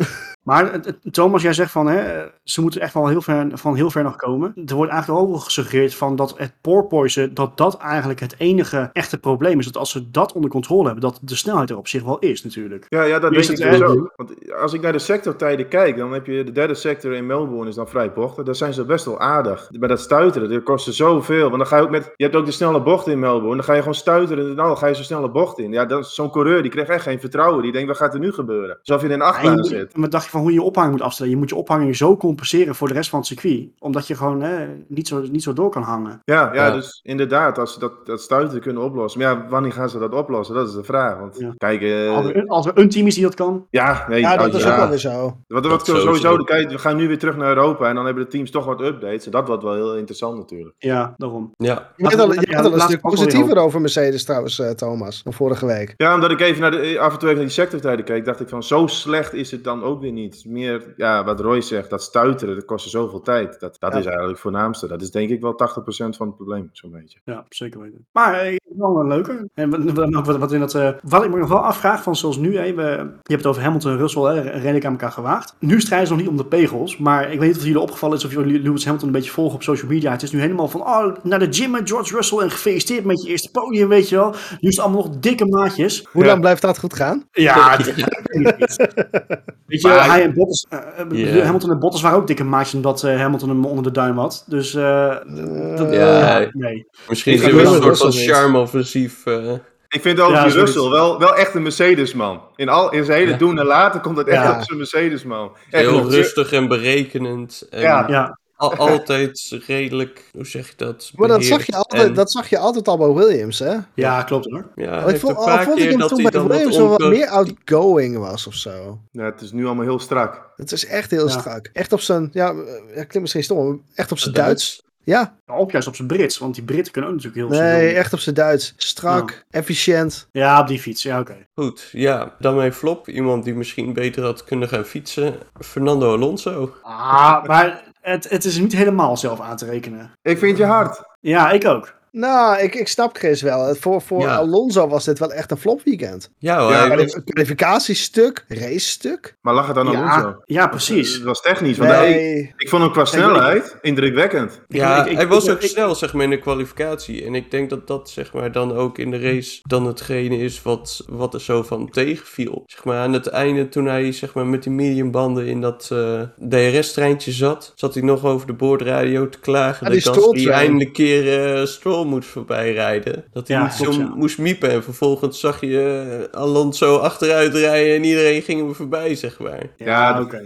Speaker 1: Maar het- het- Thomas, jij zegt van, hè, ze moeten echt wel heel ver, van heel ver nog komen. Er wordt eigenlijk ook wel gesuggereerd van dat het porpoisen, dat dat eigenlijk het enige echte probleem is. Dat als ze dat onder controle hebben, dat de snelheid er op zich wel is natuurlijk.
Speaker 3: Ja, ja, dat
Speaker 1: is
Speaker 3: denk ik
Speaker 1: het, hè?
Speaker 3: sowieso. Want als ik naar de sectortijden kijk, dan heb je de derde sector in Melbourne is dan vrij bochtig. Daar zijn ze best wel aardig. Bij dat stuiteren, dat kost ze zoveel. Want dan ga je ook met, je hebt ook de snelle bocht in Melbourne. Dan ga je gewoon stuiteren en dan ga je zo'n snelle bocht in. Ja, zo'n coureur, die krijgt echt geen vertrouwen. Die denkt, wat gaat er nu gebeuren? Alsof je in een
Speaker 1: En
Speaker 3: achtbaan zit.
Speaker 1: Wat dacht je van hoe je je ophanging moet afstellen? Je moet je ophanging zo compenseren voor de rest van het circuit. Omdat je gewoon hè, niet, zo, niet zo door kan hangen.
Speaker 3: Ja, ja,
Speaker 4: Ja.
Speaker 3: dus inderdaad, als ze dat, dat stuiteren kunnen oplossen. Maar ja, wanneer gaan ze dat oplossen? Dat is de vraag. Want
Speaker 1: Ja.
Speaker 3: kijk, eh,
Speaker 1: Als, er, als er een team is die dat kan.
Speaker 3: ja, nee,
Speaker 2: Ja, dat
Speaker 3: oh,
Speaker 2: is
Speaker 3: ja.
Speaker 2: ook wel weer zo.
Speaker 3: Wat,
Speaker 4: Dat
Speaker 3: wat
Speaker 4: sowieso.
Speaker 3: sowieso, kijk, we gaan nu weer terug naar Europa en dan hebben de teams toch wat updates. En dat wordt wel heel interessant natuurlijk.
Speaker 1: Ja, daarom.
Speaker 4: Ja,
Speaker 2: Je bent al, je bent al een stuk positiever over Mercedes trouwens, eh, Thomas, dan vorige week.
Speaker 3: Ja, omdat ik even naar de, af en toe even naar die sectortijden keek, dacht ik van zo slecht is het dan ook weer niet. Meer, ja, wat Roy zegt, dat stuiteren, dat kostte zoveel tijd. Dat, dat
Speaker 1: Ja.
Speaker 3: is eigenlijk het voornaamste. Dat is denk ik wel 80% van het probleem, zo'n beetje.
Speaker 1: Ja, zeker weten. Maar eh, wel een leuke. En wat, wat, wat, wat in dat, eh, wat ik me nog wel afvraag, van zoals nu, hè, we, je hebt het over Hamilton en Russell, hè, redelijk aan elkaar gewaagd. Nu strijden ze nog niet om de pegels, maar ik weet niet of jullie opgevallen is of jullie Lewis Hamilton een beetje volgen op social media. Het is nu helemaal van, oh, naar de gym met George Russell en gefeliciteerd met je eerste podium, weet je wel. Nu is het allemaal nog dikke maatjes.
Speaker 2: Hoe
Speaker 3: Ja.
Speaker 2: lang blijft dat goed gaan?
Speaker 1: Ja, weet je,
Speaker 4: Maar-
Speaker 1: hij en Bottas, eh, eh. Hamilton en Bottas waren ook dikke maatjes omdat eh, Hamilton hem onder de duim had. Dus, eh, dat,
Speaker 4: Ja.
Speaker 1: nee.
Speaker 4: misschien is er wel een
Speaker 2: het
Speaker 4: soort van charme-offensief. eh,
Speaker 3: Ik vind ook
Speaker 1: Ja,
Speaker 3: die. Russell wel, wel echt een Mercedes-man. In, al, in zijn hele
Speaker 4: Ja.
Speaker 3: doen en laten komt het echt
Speaker 2: Ja.
Speaker 3: op zijn Mercedes-man. Echt
Speaker 4: heel rustig en berekenend. En
Speaker 3: Ja.
Speaker 1: Ja,
Speaker 4: al- altijd redelijk, hoe zeg je dat?
Speaker 2: Maar dat zag, je altijd,
Speaker 4: en-
Speaker 2: dat zag je altijd al bij Williams, hè?
Speaker 1: ja, klopt hoor.
Speaker 4: Ja,
Speaker 2: ik vond,
Speaker 4: een
Speaker 2: al vond ik hem
Speaker 4: dat
Speaker 2: toen
Speaker 4: hij
Speaker 2: bij
Speaker 4: dan
Speaker 2: Williams
Speaker 4: wat
Speaker 2: wel wat meer outgoing was of zo.
Speaker 3: Ja, het is nu allemaal heel strak.
Speaker 2: Het is echt heel
Speaker 1: Ja.
Speaker 2: strak. Echt op zijn, ja, ja klinkt misschien stom, maar echt op zijn Duits. Ja,
Speaker 1: Ook juist op zijn Brits, want die Britten kunnen ook natuurlijk heel
Speaker 2: nee,
Speaker 1: snel.
Speaker 2: echt op zijn Duits. Strak, efficiënt.
Speaker 1: Ja, op die fiets. Ja, oké.
Speaker 4: Goed, ja. Dan mijn flop. Iemand die misschien beter had kunnen gaan fietsen. Fernando Alonso.
Speaker 1: Ah, maar het, het is niet helemaal zelf aan te rekenen.
Speaker 3: Ik vind je hard.
Speaker 1: Ja, ik ook.
Speaker 2: Nou, ik, ik snap Chris wel. Voor, voor
Speaker 4: Ja.
Speaker 2: Alonso was dit wel echt een flopweekend.
Speaker 4: Ja, hoor,
Speaker 3: Ja, maar
Speaker 4: was-
Speaker 2: Kwalif- Kwalificatiestuk, racestuk.
Speaker 3: Maar lag het aan Alonso?
Speaker 1: Ja, ja, precies.
Speaker 3: Het was technisch. Want hij-
Speaker 2: Nee,
Speaker 3: ik vond hem qua snelheid indrukwekkend.
Speaker 4: Ja,
Speaker 1: ik- ik-
Speaker 4: hij was
Speaker 1: ik-
Speaker 4: ook
Speaker 1: ik-
Speaker 4: snel, zeg maar, in de kwalificatie. En ik denk dat dat, zeg maar, dan ook in de race dan hetgene is wat, wat er zo van tegenviel. Zeg maar, aan het einde, toen hij, zeg maar, met die mediumbanden in dat eh, DRS-treintje zat, zat hij nog over de boordradio te klagen
Speaker 2: Ah,
Speaker 4: dat hij eindelijk keer eh Stroll moest voorbijrijden, dat hij
Speaker 1: Ja,
Speaker 4: niet
Speaker 1: klopt,
Speaker 4: zo
Speaker 1: ja.
Speaker 4: moest miepen. En vervolgens zag je eh, Alonso achteruit rijden en iedereen ging hem voorbij, zeg maar.
Speaker 3: Ja, dat-
Speaker 1: oké.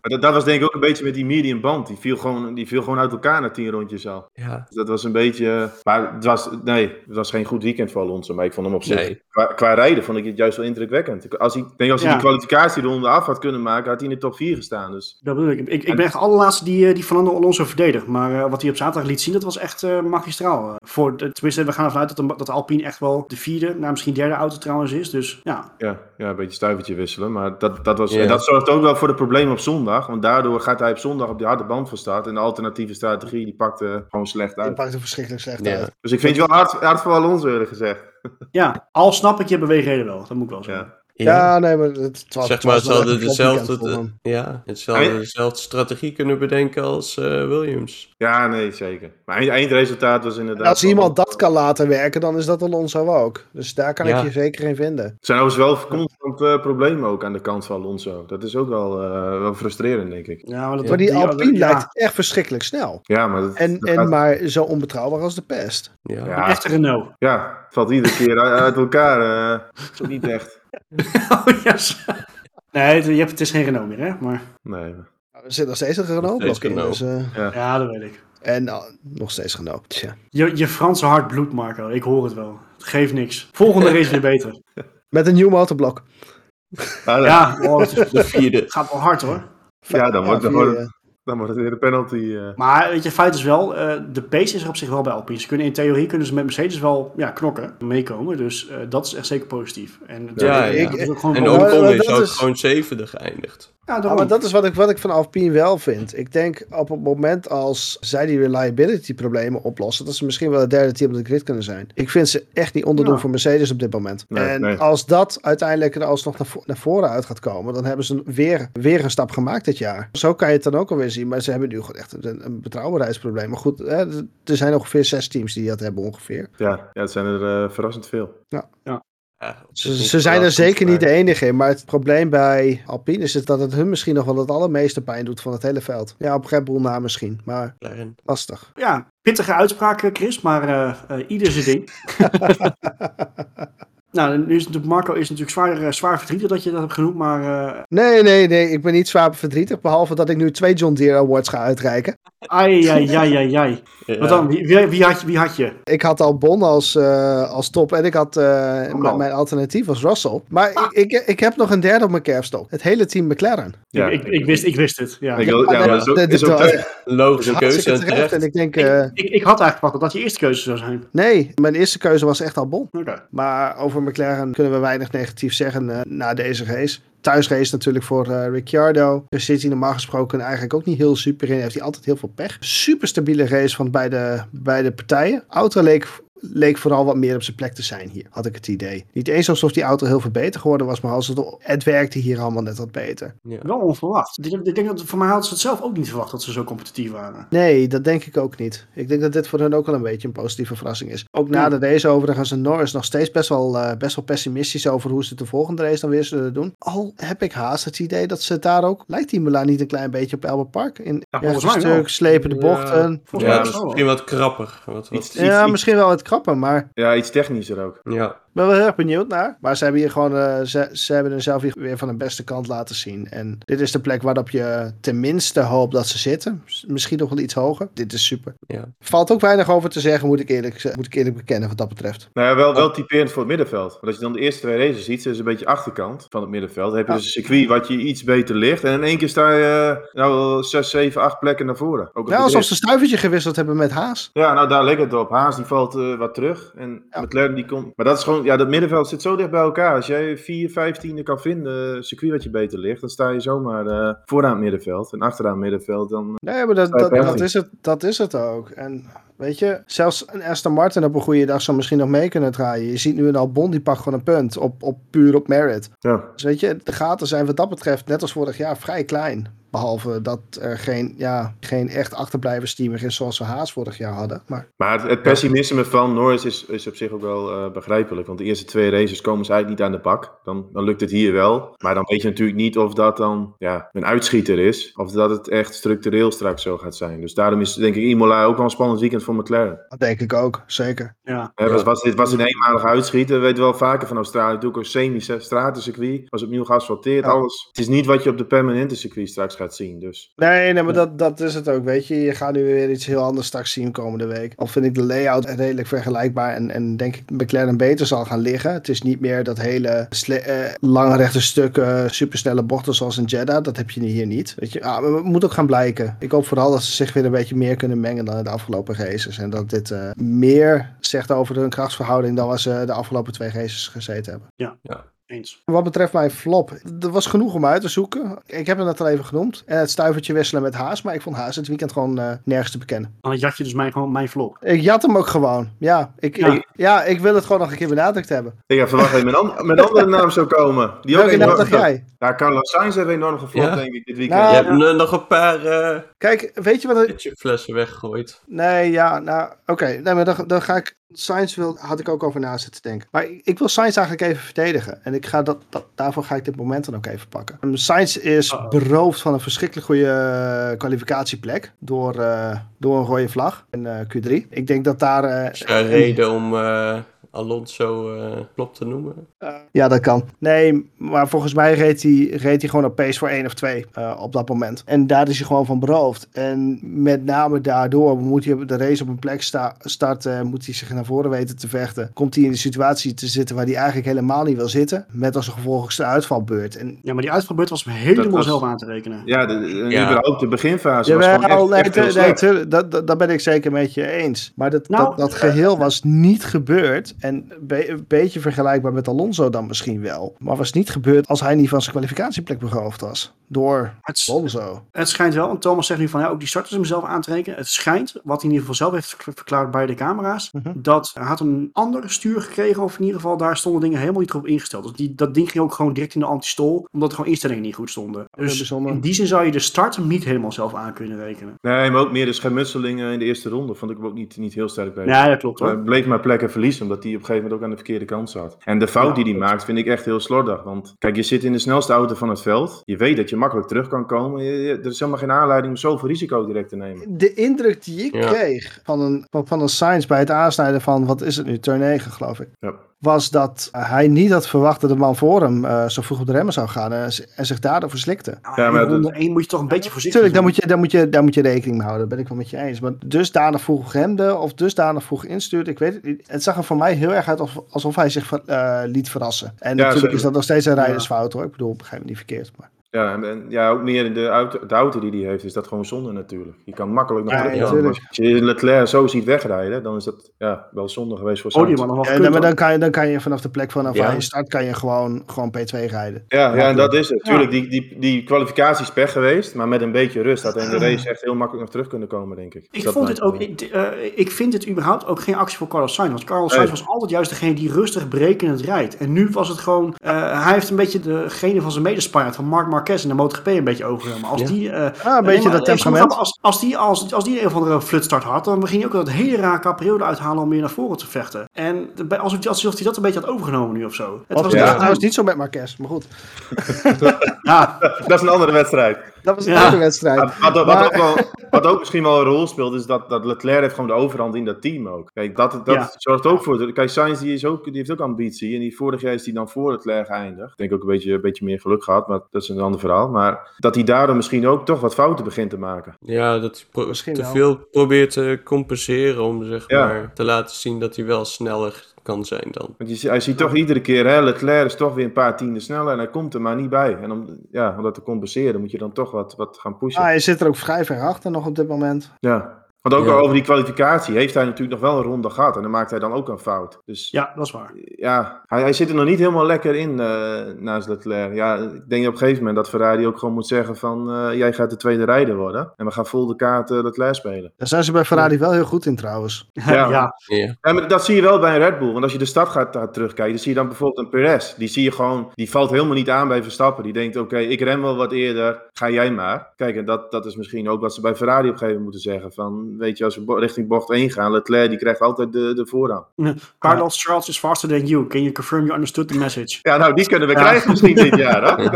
Speaker 3: Maar dat, dat was denk ik ook een beetje met die medium band. Die viel gewoon, die viel gewoon uit elkaar na tien rondjes al.
Speaker 4: Ja,
Speaker 3: Dus dat was een beetje... Maar het was, nee, het was geen goed weekend voor Alonso. Maar ik vond hem op zich...
Speaker 4: Nee.
Speaker 3: Qua, qua rijden vond ik het juist wel indrukwekkend. Als hij, ik denk als hij
Speaker 1: Ja.
Speaker 3: die kwalificatieronde af had kunnen maken, had hij in de top 4 gestaan. Dus
Speaker 1: Dat bedoel ik. Ik, ik ben echt de allerlaatste die, eh, die Fernando Alonso verdedigt. Maar eh, wat hij op zaterdag liet zien, dat was echt eh, magistraal. eh. voor de, tenminste, we gaan ervan uit dat de, dat Alpine echt wel de vierde, nou misschien derde auto trouwens is. Dus ja,
Speaker 3: ja, ja een beetje stuivertje wisselen. Maar dat, dat, was,
Speaker 4: Ja.
Speaker 3: en dat zorgt ook wel voor de problemen op zondag. Want daardoor gaat hij op zondag op die harde band van start. En de alternatieve strategie die pakte gewoon slecht
Speaker 2: die
Speaker 3: uit.
Speaker 2: pakt er verschrikkelijk slecht
Speaker 4: Ja.
Speaker 2: uit.
Speaker 3: Dus ik vind het wel hard, hard voor Alonso eerlijk gezegd.
Speaker 1: ja, al snap ik je beweegreden wel. Dat moet ik wel zeggen.
Speaker 3: Ja.
Speaker 2: Ja, nee, maar het, het was,
Speaker 4: zeg
Speaker 2: het
Speaker 4: maar,
Speaker 2: was
Speaker 4: ze
Speaker 2: wel
Speaker 4: hadden
Speaker 2: echt
Speaker 4: dezelfde, ja,
Speaker 3: En-
Speaker 4: dezelfde strategie kunnen bedenken als eh, Williams.
Speaker 3: Ja, nee, zeker. Maar eind- eindresultaat was inderdaad...
Speaker 2: En als iemand dat kan laten werken, dan is dat Alonso ook. Dus daar kan
Speaker 4: Ja.
Speaker 2: ik je zeker in vinden.
Speaker 3: Er zijn overigens wel constant eh, problemen ook aan de kant van Alonso. Dat is ook wel, eh, wel frustrerend, denk ik.
Speaker 1: Ja, maar, dat,
Speaker 2: Maar die Alpine
Speaker 1: ja,
Speaker 2: lijkt echt verschrikkelijk snel.
Speaker 3: Ja, maar, dat,
Speaker 2: En,
Speaker 3: dat
Speaker 2: en
Speaker 3: gaat-
Speaker 2: maar zo onbetrouwbaar als de pest.
Speaker 4: Ja.
Speaker 1: Echte Renault.
Speaker 3: ja, het valt iedere keer uit uit elkaar. eh zo niet echt.
Speaker 1: Oh, yes. Nee, het, je hebt, het is geen Renault meer, hè? Maar
Speaker 3: Nee.
Speaker 2: Er zit nog steeds een Renault-blok in. Dus, eh,
Speaker 1: ja, dat weet ik.
Speaker 2: en ah, nog steeds Renault. Tja.
Speaker 1: Je, je Franse hart bloedt, Marco. Ik hoor het wel. Het geeft niks. Volgende race weer beter.
Speaker 2: Met een nieuw motorblok.
Speaker 3: Ah, dan-
Speaker 1: Ja, oh, het, is-
Speaker 4: De vierde.
Speaker 1: het gaat wel hard hoor.
Speaker 3: Ja, dan wordt- dan
Speaker 2: vier,
Speaker 3: Dan wordt het weer een penalty. eh.
Speaker 1: Maar weet je, feit is wel, eh, de pace is er op zich wel bij Alpine. Ze kunnen in theorie kunnen ze met Mercedes wel ja, knokken, meekomen. Dus eh, dat is echt zeker positief. En
Speaker 4: Ja,
Speaker 1: ja, is ook gewoon
Speaker 4: En
Speaker 2: ook-
Speaker 4: Ocon is
Speaker 2: dat
Speaker 4: ook
Speaker 2: is-
Speaker 4: gewoon zevende geëindigd.
Speaker 1: ja,
Speaker 2: Ja,
Speaker 1: daarom.
Speaker 2: maar dat is wat ik, wat ik van Alpine wel vind. Ik denk op het moment als zij die reliability problemen oplossen, dat ze misschien wel het derde team op de grid kunnen zijn. Ik vind ze echt niet onderdoen
Speaker 1: Ja.
Speaker 2: voor Mercedes op dit moment.
Speaker 3: Nee,
Speaker 2: en
Speaker 3: nee.
Speaker 2: als dat uiteindelijk er alsnog naar, vo- naar voren uit gaat komen, dan hebben ze weer, weer een stap gemaakt dit jaar. Zo kan je het dan ook alweer zien. Maar ze hebben nu gewoon echt een, een betrouwbaarheidsprobleem. Maar goed, hè, er zijn ongeveer zes teams die dat hebben ongeveer.
Speaker 3: Ja, ja, het zijn er eh, verrassend veel.
Speaker 4: Ja, zich
Speaker 2: Ze, ze zijn er zeker niet de enige in. Maar het probleem bij Alpine is dat het hun misschien nog wel het allermeeste pijn doet van het hele veld. Ja, op Red Bull na misschien. Maar lastig.
Speaker 1: Ja, pittige uitspraak, Chris, maar eh eh, ieder zijn ding. nou, nu is natuurlijk, Marco is natuurlijk zwaar, eh, zwaar verdrietig dat je dat hebt genoemd, maar eh
Speaker 2: Nee, nee, nee. Ik ben niet zwaar verdrietig. Behalve dat ik nu twee John Deere Awards ga uitreiken.
Speaker 1: ai, ai, ai, ai, ai.
Speaker 4: Ja.
Speaker 1: Wat dan? Wie, wie, wie had je? Wie had je?
Speaker 2: Ik had al Bon als, eh, als top en ik had eh,
Speaker 1: al.
Speaker 2: mijn alternatief was Russell. Maar ik, ik, ik heb nog een derde op mijn kerfstok. Het hele team McLaren.
Speaker 3: Ja,
Speaker 1: ik, ik, wist, ik wist het. Ja.
Speaker 3: Ik ja,
Speaker 2: Ja,
Speaker 3: maar dat is ook, terecht.
Speaker 4: Logische keuze
Speaker 2: terecht. En ik denk, eh,
Speaker 1: ik, ik, ik had eigenlijk verwacht dat dat je eerste keuze zou zijn.
Speaker 2: nee, mijn eerste keuze was echt al Bon.
Speaker 1: Oké.
Speaker 2: Maar over McLaren kunnen we weinig negatief zeggen eh, na deze race. Thuisrace natuurlijk voor eh, Ricciardo. Daar zit hij normaal gesproken eigenlijk ook niet heel super in. Heeft hij altijd heel veel pech. Super stabiele race van beide, beide partijen. Auto leek, leek vooral wat meer op zijn plek te zijn hier, had ik het idee. Niet eens alsof die auto heel veel beter geworden was, maar als het, het werkte hier allemaal net wat beter.
Speaker 4: Ja.
Speaker 1: Wel onverwacht. Ik, denk dat voor mij hadden ze het zelf ook niet verwacht dat ze zo competitief waren.
Speaker 2: Nee, dat denk ik ook niet. Ik denk dat dit voor hen ook wel een beetje een positieve verrassing is. Ook na de race overigens en Norris nog steeds best wel, eh, best wel pessimistisch over hoe ze de volgende race dan weer zullen doen. Al heb ik haast het idee dat ze daar ook... Lijkt die Milaan niet een klein beetje op Albert Park? In
Speaker 1: Ja, wel.
Speaker 2: stuk, slepende bochten.
Speaker 4: Ja,
Speaker 1: het wel.
Speaker 4: misschien wat krapper. Wat, wat,
Speaker 3: Iets, iets,
Speaker 2: Ja,
Speaker 3: iets-
Speaker 2: misschien wel wat krapper, maar
Speaker 3: ja, iets technischer ook.
Speaker 4: ja.
Speaker 2: Ik ben wel heel erg benieuwd naar. Maar ze hebben hier gewoon, eh, ze, ze hebben er zelf hier weer van de beste kant laten zien. En dit is de plek waarop je tenminste hoopt dat ze zitten. Misschien nog wel iets hoger. Dit is super.
Speaker 4: Ja.
Speaker 2: Valt ook weinig over te zeggen, moet ik eerlijk, moet ik eerlijk bekennen wat dat betreft.
Speaker 3: Nou ja, wel, wel typerend voor het middenveld. Want als je dan de eerste twee races ziet, is een beetje achterkant van het middenveld. Dan heb je
Speaker 2: Ja.
Speaker 3: dus een circuit wat je iets beter ligt. En in één keer sta je eh, nou, 6, 7, 8 plekken naar voren. Ook de
Speaker 2: alsof ze een stuivertje gewisseld hebben met Haas.
Speaker 3: Ja, nou daar leek het op. Haas die valt eh, wat terug. En
Speaker 2: Ja.
Speaker 3: McLaren die komt. Maar dat is gewoon, ja, dat middenveld zit zo dicht bij elkaar. Als jij 4, 15 kan vinden, een circuit wat je beter ligt, dan sta je zomaar eh, vooraan het middenveld. En achteraan het middenveld, dan.
Speaker 2: Nee, maar dat, dat, is het, dat is het ook. En weet je, zelfs een Aston Martin op een goede dag zou misschien nog mee kunnen draaien. Je ziet nu een Albon, die pakt gewoon een punt. Op, op, puur op merit.
Speaker 3: Ja.
Speaker 2: Dus weet je, de gaten zijn wat dat betreft, net als vorig jaar, vrij klein. Behalve dat er geen, ja, geen echt achterblijvers team meer is zoals we Haas vorig jaar hadden. Maar
Speaker 3: Maar het, het pessimisme van Norris is, is op zich ook wel eh, begrijpelijk. Want de eerste twee races komen ze eigenlijk niet aan de bak. Dan, dan lukt het hier wel. Maar dan weet je natuurlijk niet of dat dan ja, een uitschieter is. Of dat het echt structureel straks zo gaat zijn. Dus daarom is denk ik Imola ook wel een spannend weekend voor McLaren.
Speaker 2: dat denk ik ook, zeker.
Speaker 1: Ja.
Speaker 3: Was, was, dit was een eenmalige uitschieter. We weten wel vaker van Australië. Natuurlijk ook semi-stratencircuit. Was opnieuw geasfalteerd.
Speaker 2: Ja.
Speaker 3: Alles. Het is niet wat je op de permanente circuit straks gaat zien. Dus
Speaker 2: Nee, nee, maar dat, dat is het ook, weet je. Je gaat nu weer iets heel anders straks zien komende week. Al vind ik de layout redelijk vergelijkbaar en, en denk ik McLaren beter zal gaan liggen. Het is niet meer dat hele sle- eh, lange rechte stukken, supersnelle bochten zoals in Jeddah. Dat heb je hier niet. Weet je, ah, maar het moet ook gaan blijken. Ik hoop vooral dat ze zich weer een beetje meer kunnen mengen dan de afgelopen races. En dat dit eh, meer zegt over hun krachtsverhouding dan wat ze de afgelopen twee races gezeten hebben.
Speaker 1: Eens.
Speaker 2: Wat betreft mijn flop, er was genoeg om uit te zoeken. Ik heb het net al even genoemd. En het stuivertje wisselen met Haas. Maar ik vond Haas het weekend gewoon eh, nergens te bekennen.
Speaker 1: Dan jat je dus mijn, gewoon mijn flop.
Speaker 2: Ik jat hem ook gewoon. Ja ik,
Speaker 1: Ja.
Speaker 2: ik- ja, ik wil het gewoon nog een keer benadrukt hebben.
Speaker 3: ik had verwacht dat je met, an- met andere naam zou komen. Die ook
Speaker 2: Welke naam
Speaker 3: enorm-
Speaker 2: dacht jij?
Speaker 3: Ja, Carlos Sainz heeft enorm geflopt,
Speaker 4: Ja.
Speaker 3: denk ik, dit weekend.
Speaker 2: Nou,
Speaker 4: Je hebt nog een paar eh
Speaker 2: Kijk, weet je wat...
Speaker 4: flessen weggegooid.
Speaker 2: Nee, ja, nou, oké. Nee, maar dan, dan ga ik... Sainz wil, had ik ook over na zitten denken. Maar ik, ik wil Sainz eigenlijk even verdedigen. En ik ga dat, dat, daarvoor ga ik dit moment dan ook even pakken. Um, Sainz is
Speaker 1: Uh-oh.
Speaker 2: beroofd van een verschrikkelijk goede eh, kwalificatieplek. Door, eh, door een rode vlag in eh, Q3. Ik denk dat daar...
Speaker 4: Is er reden om, Alonso eh, klopt te noemen.
Speaker 2: Ja, dat kan. Nee, maar volgens mij reed hij, reed hij gewoon op pace voor één of twee eh, op dat moment. En daar is hij gewoon van beroofd. En met name daardoor moet hij de race op een plek sta- starten. Moet hij zich naar voren weten te vechten. Komt hij in de situatie te zitten waar hij eigenlijk helemaal niet wil zitten. Met als gevolg de uitvalbeurt. En
Speaker 1: Ja, maar die uitvalbeurt was helemaal
Speaker 3: was-
Speaker 1: zelf aan te rekenen.
Speaker 3: Ja, de, de,
Speaker 4: Ja.
Speaker 3: überhaupt de beginfase was gewoon
Speaker 2: Jawel,
Speaker 3: echt,
Speaker 2: nee,
Speaker 3: echt
Speaker 2: nee, tu- dat, dat, dat ben ik zeker met je eens. Maar dat,
Speaker 1: Nou,
Speaker 2: dat, dat geheel was niet gebeurd. En een be- een beetje vergelijkbaar met Alonso dan misschien wel. Maar was niet gebeurd als hij niet van zijn kwalificatieplek beroofd was. Door
Speaker 1: Het,
Speaker 2: Alonso.
Speaker 1: het schijnt wel, en Thomas zegt nu van ja, ook die starters hem zelf aan te rekenen. Het schijnt, wat hij in ieder geval zelf heeft verk- verklaard bij de camera's,
Speaker 2: Mhm.
Speaker 1: dat hij had een ander stuur gekregen, of in ieder geval daar stonden dingen helemaal niet op ingesteld. Dus die, dat ding ging ook gewoon direct in de anti-stol, omdat er gewoon instellingen niet goed stonden. Dus in die zin zou je de start niet helemaal zelf aan kunnen rekenen.
Speaker 3: Nee, maar ook meer de schermutselingen in de eerste ronde vond ik hem ook niet, niet heel sterk bij.
Speaker 1: Ja, dat klopt hoor.
Speaker 3: Hij bleef maar plekken verliezen, omdat hij op een gegeven moment ook aan de verkeerde kant zat. En de fout die hij maakt, vind ik echt heel slordig. Want kijk, je zit in de snelste auto van het veld. Je weet dat je makkelijk terug kan komen. Je- je- er is helemaal geen aanleiding om zoveel risico direct te nemen.
Speaker 2: De indruk die ik
Speaker 4: Ja.
Speaker 2: kreeg van een, van, van een Sainz bij het aansnijden van, wat is het nu, turn 9 geloof ik.
Speaker 3: Ja.
Speaker 2: Was dat hij niet had verwacht dat de man voor hem eh, zo vroeg op de remmen zou gaan. En, en zich daardoor verslikte.
Speaker 3: Ja,
Speaker 1: in
Speaker 3: maar
Speaker 1: ronde 1 moet je toch een beetje voorzichtig
Speaker 2: Tuurlijk, daar moet, je, daar, moet je, daar moet je rekening mee houden. Dat ben ik wel met je eens. Maar dusdanig vroeg remde of dusdanig vroeg instuurde, ik weet het niet. Het zag er voor mij heel erg uit alsof, alsof hij zich eh, liet verrassen. En natuurlijk
Speaker 3: zeker.
Speaker 2: is dat nog steeds een rijdersfout hoor. Ik bedoel, begrijp me niet verkeerd. Maar...
Speaker 3: Ja, en, ja, ook meer in de auto, de auto die hij heeft, is dat gewoon zonde natuurlijk. Je kan makkelijk nog
Speaker 2: Ja, natuurlijk.
Speaker 3: Als je Leclerc zo ziet wegrijden, dan is dat ja, wel zonde geweest voor
Speaker 1: Oh, die
Speaker 3: Sainz.
Speaker 1: man
Speaker 2: Ja,
Speaker 1: gekund,
Speaker 2: maar dan kan, je, dan kan je vanaf de plek vanaf
Speaker 4: Ja.
Speaker 2: waar je start, kan je gewoon, gewoon P2 rijden.
Speaker 3: Ja, ja, en dat is het.
Speaker 1: Ja.
Speaker 3: Tuurlijk, die, die, die kwalificatie is pech geweest, maar met een beetje rust had hij in de race echt heel makkelijk nog terug kunnen komen, denk ik.
Speaker 1: Ik
Speaker 3: Dat
Speaker 1: vond dit ook, ik, eh, ik vind dit überhaupt ook geen actie voor Carlos Sainz. Want Carlos
Speaker 3: Nee.
Speaker 1: Sainz was altijd juist degene die rustig berekenend rijdt. En nu was het gewoon, eh, hij heeft een beetje degene van zijn medespaard, van Marc Marquez in de MotoGP een beetje overgenomen. Als
Speaker 4: Ja.
Speaker 1: die, eh,
Speaker 2: Ah, een
Speaker 1: nee,
Speaker 2: beetje
Speaker 1: maar
Speaker 2: dat temperament.
Speaker 1: Als, als, die, als, als die een of andere flutstart had, dan ging hij ook dat hele raar capriolen uithalen om weer naar voren te vechten. En de- alsof, alsof hij dat een beetje had overgenomen nu of zo. Het
Speaker 2: Dat was
Speaker 3: Ja.
Speaker 2: trouwens niet zo met Marquez, maar goed.
Speaker 1: ja,
Speaker 3: Dat is een andere wedstrijd.
Speaker 2: Dat was een
Speaker 1: Ja.
Speaker 2: andere wedstrijd.
Speaker 3: Wat, wat, ook wel, wat ook misschien wel een rol speelt, is dat, dat Leclerc heeft gewoon de overhand in dat team ook. Kijk, dat, dat
Speaker 1: Ja.
Speaker 3: zorgt ook voor... de- Kijk, Sainz die is ook, die heeft ook ambitie. En die vorig jaar is hij dan voor Leclerc geëindigd. Ik denk ook een beetje, een beetje meer geluk gehad, maar dat is een ander verhaal. Maar dat hij daardoor misschien ook toch wat fouten begint te maken.
Speaker 4: Ja, dat hij pro-
Speaker 2: Misschien
Speaker 4: te
Speaker 2: wel.
Speaker 4: veel probeert te compenseren om zeg
Speaker 3: Ja.
Speaker 4: maar te laten zien dat hij wel sneller kan zijn dan.
Speaker 3: Want je, hij ziet toch iedere keer, hè, Leclerc is toch weer een paar tienden sneller en hij komt er maar niet bij. En om, ja, om dat te compenseren moet je dan toch wat, wat gaan pushen.
Speaker 2: Ah, je zit er ook vrij ver achter nog op dit moment.
Speaker 3: Ja. Want ook
Speaker 4: Ja.
Speaker 3: over die kwalificatie heeft hij natuurlijk nog wel een ronde gehad. En dan maakt hij dan ook een fout. Dus
Speaker 1: ja, dat is waar.
Speaker 3: ja, hij, hij zit er nog niet helemaal lekker in eh, naast Leclerc. Ja, ik denk op een gegeven moment dat Ferrari ook gewoon moet zeggen van... eh, jij gaat de tweede rijder worden. En we gaan vol de kaart eh, Leclerc spelen.
Speaker 2: Daar zijn ze bij Ferrari wel heel goed in trouwens.
Speaker 3: Ja.
Speaker 1: ja.
Speaker 4: Ja.
Speaker 3: Ja, maar dat zie je wel bij een Red Bull. Want als je de stad gaat, gaat terugkijken, dan zie je dan bijvoorbeeld een Perez. Die zie je gewoon, die valt helemaal niet aan bij Verstappen. Die denkt, oké, ik rem wel wat eerder, ga jij maar. Kijk, en dat, dat is misschien ook wat ze bij Ferrari op een gegeven moment moeten zeggen. Van, weet je, als we bo- richting bocht 1 gaan, Leclerc die krijgt altijd de, de voorrang.
Speaker 1: Carlos Charles is faster than you. Can you confirm you understood the message?
Speaker 3: Ja, nou, die kunnen we
Speaker 1: Ja.
Speaker 3: krijgen misschien dit jaar, hè?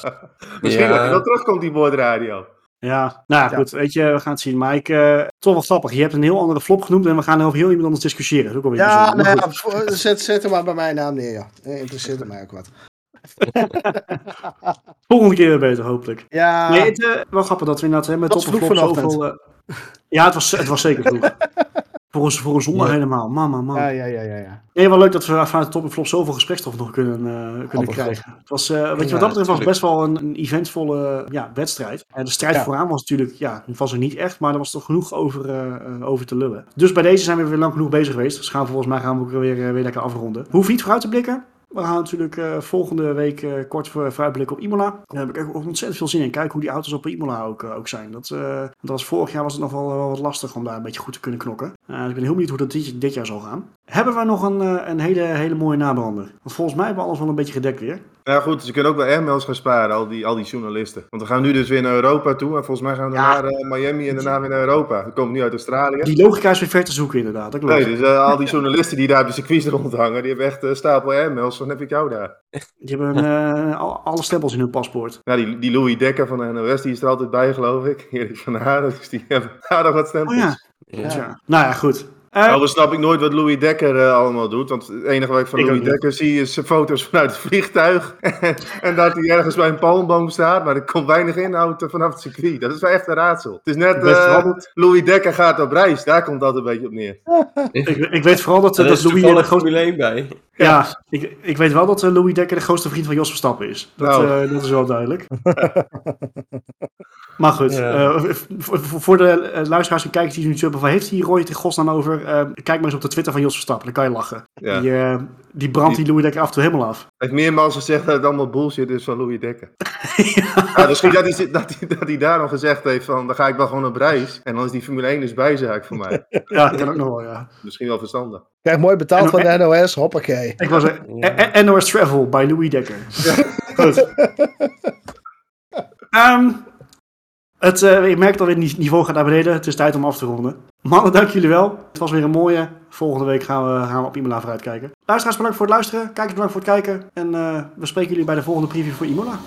Speaker 3: misschien
Speaker 4: Ja.
Speaker 3: dat hij wel terugkomt, die boordradio.
Speaker 1: Ja, nou ja,
Speaker 2: Ja.
Speaker 1: goed, weet je, we gaan het zien. Maar ik, eh, toch wel grappig. Je hebt een heel andere flop genoemd en we gaan over heel iemand anders discussiëren. Dat ook
Speaker 2: Ja, nou ja, zet, zet hem maar bij mijn naam neer, ja. Nee, interesseert mij ook wat.
Speaker 1: Volgende keer weer beter, hopelijk.
Speaker 2: Ja,
Speaker 1: Nee, het, eh, wel grappig dat we inderdaad hè, met
Speaker 2: Dat
Speaker 1: top flop
Speaker 2: vanochtend.
Speaker 1: zoveel... eh, ja, het was, het was zeker vroeg. voor, een, voor een zondag
Speaker 4: Ja.
Speaker 1: helemaal. Man, man,
Speaker 2: ja, ja, ja, ja. ja.
Speaker 1: Nee, wel leuk dat we vanuit de top en flop zoveel gesprekstof nog kunnen, eh, kunnen krijgen. Het was, eh, weet je, wat dat betreft was best wel een, een eventvolle ja, wedstrijd. En de strijd
Speaker 2: Ja.
Speaker 1: vooraan was natuurlijk, ja, was er niet echt, maar er was toch genoeg over, eh, over te lullen. Dus bij deze zijn we weer lang genoeg bezig geweest. Dus gaan we volgens mij gaan we ook weer, weer lekker afronden. Hoef niet vooruit te blikken. We gaan natuurlijk eh, volgende week eh, kort voor, vooruitblikken op Imola. Daar heb ik ook ontzettend veel zin in. Kijken hoe die auto's op Imola ook, eh, ook zijn. Dat, dat was vorig jaar was het nog wel, wat lastig om daar een beetje goed te kunnen knokken. Dus ik ben heel benieuwd hoe dat dit, dit jaar zal gaan. Hebben we nog een, eh, een hele, hele mooie nabrander? Want volgens mij hebben we alles wel een beetje gedekt weer.
Speaker 3: Nou goed, ze kunnen ook wel airmails gaan sparen, al die, al die journalisten. Want we gaan nu dus weer naar Europa toe. En volgens mij gaan we
Speaker 1: Ja.
Speaker 3: naar eh, Miami en daarna weer naar Europa. We komen nu uit Australië.
Speaker 1: Die logica is weer ver te zoeken inderdaad. Dat klopt.
Speaker 3: Nee, dus eh, al die journalisten die daar op de circuits rondhangen, die hebben echt een stapel airmails. Van heb ik jou daar?
Speaker 1: Die hebben al- alle stempels in hun paspoort.
Speaker 3: Ja, die, die Louis Dekker van de NOS, die is er altijd bij, geloof ik. Erik van Haren, dus die hebben daar nog wat
Speaker 1: Oh
Speaker 3: stempels.
Speaker 1: ja.
Speaker 4: Ja.
Speaker 1: Ja. Nou ja, goed. Eh,
Speaker 3: Overigens snap ik nooit wat Louis Dekker eh, allemaal doet. Want het enige wat ik van
Speaker 1: Ik
Speaker 3: Louis. Dekker zie is foto's vanuit het vliegtuig. en dat hij ergens bij een palmboom staat. Maar er komt weinig inhoud vanaf het circuit. Dat is wel echt een raadsel. Het is net eh,
Speaker 1: dat-
Speaker 3: Louis Dekker gaat op reis. Daar komt dat een beetje op neer.
Speaker 1: ik, ik weet vooral dat,
Speaker 4: Er
Speaker 1: dat
Speaker 4: is
Speaker 1: Louis... grootste-
Speaker 4: Formule 1 bij.
Speaker 1: Ja, ik, ik weet wel dat eh, Louis Dekker de grootste vriend van Jos Verstappen is. Dat,
Speaker 3: Nou.
Speaker 1: eh, dat is wel duidelijk. maar goed,
Speaker 4: Ja.
Speaker 1: eh, voor de luisteraars en kijkers die nu subben van heeft hier Roy het in godsnaam over? Eh, kijk maar eens op de Twitter van Jos Verstappen, dan kan je lachen.
Speaker 3: Ja.
Speaker 1: Die, die brandt die Louis Dekker af en toe helemaal af.
Speaker 3: Hij heeft meermaals gezegd dat het allemaal bullshit is van Louis Dekker. ja. misschien dat hij, dat, hij, dat hij daarom gezegd heeft van, dan ga ik wel gewoon op reis. En dan is die Formule 1 dus bijzaak voor mij.
Speaker 1: Ja, dat kan ook nog wel, ja.
Speaker 3: Misschien wel verstandig.
Speaker 2: Krijg mooi betaald
Speaker 1: En-
Speaker 2: van de NOS, hoppakee.
Speaker 1: Ik was er. eh, NOS Travel bij Louis Dekker. Goed. Ehm, het, eh, je merkt alweer, het niveau gaat naar beneden. Het is tijd om af te ronden. Mannen, dank jullie wel. Het was weer een mooie. Volgende week gaan we, gaan we op Imola vooruit kijken. Luisteraars, bedankt voor het luisteren. Kijkers, bedankt voor het kijken. En eh, we spreken jullie bij de volgende preview voor Imola.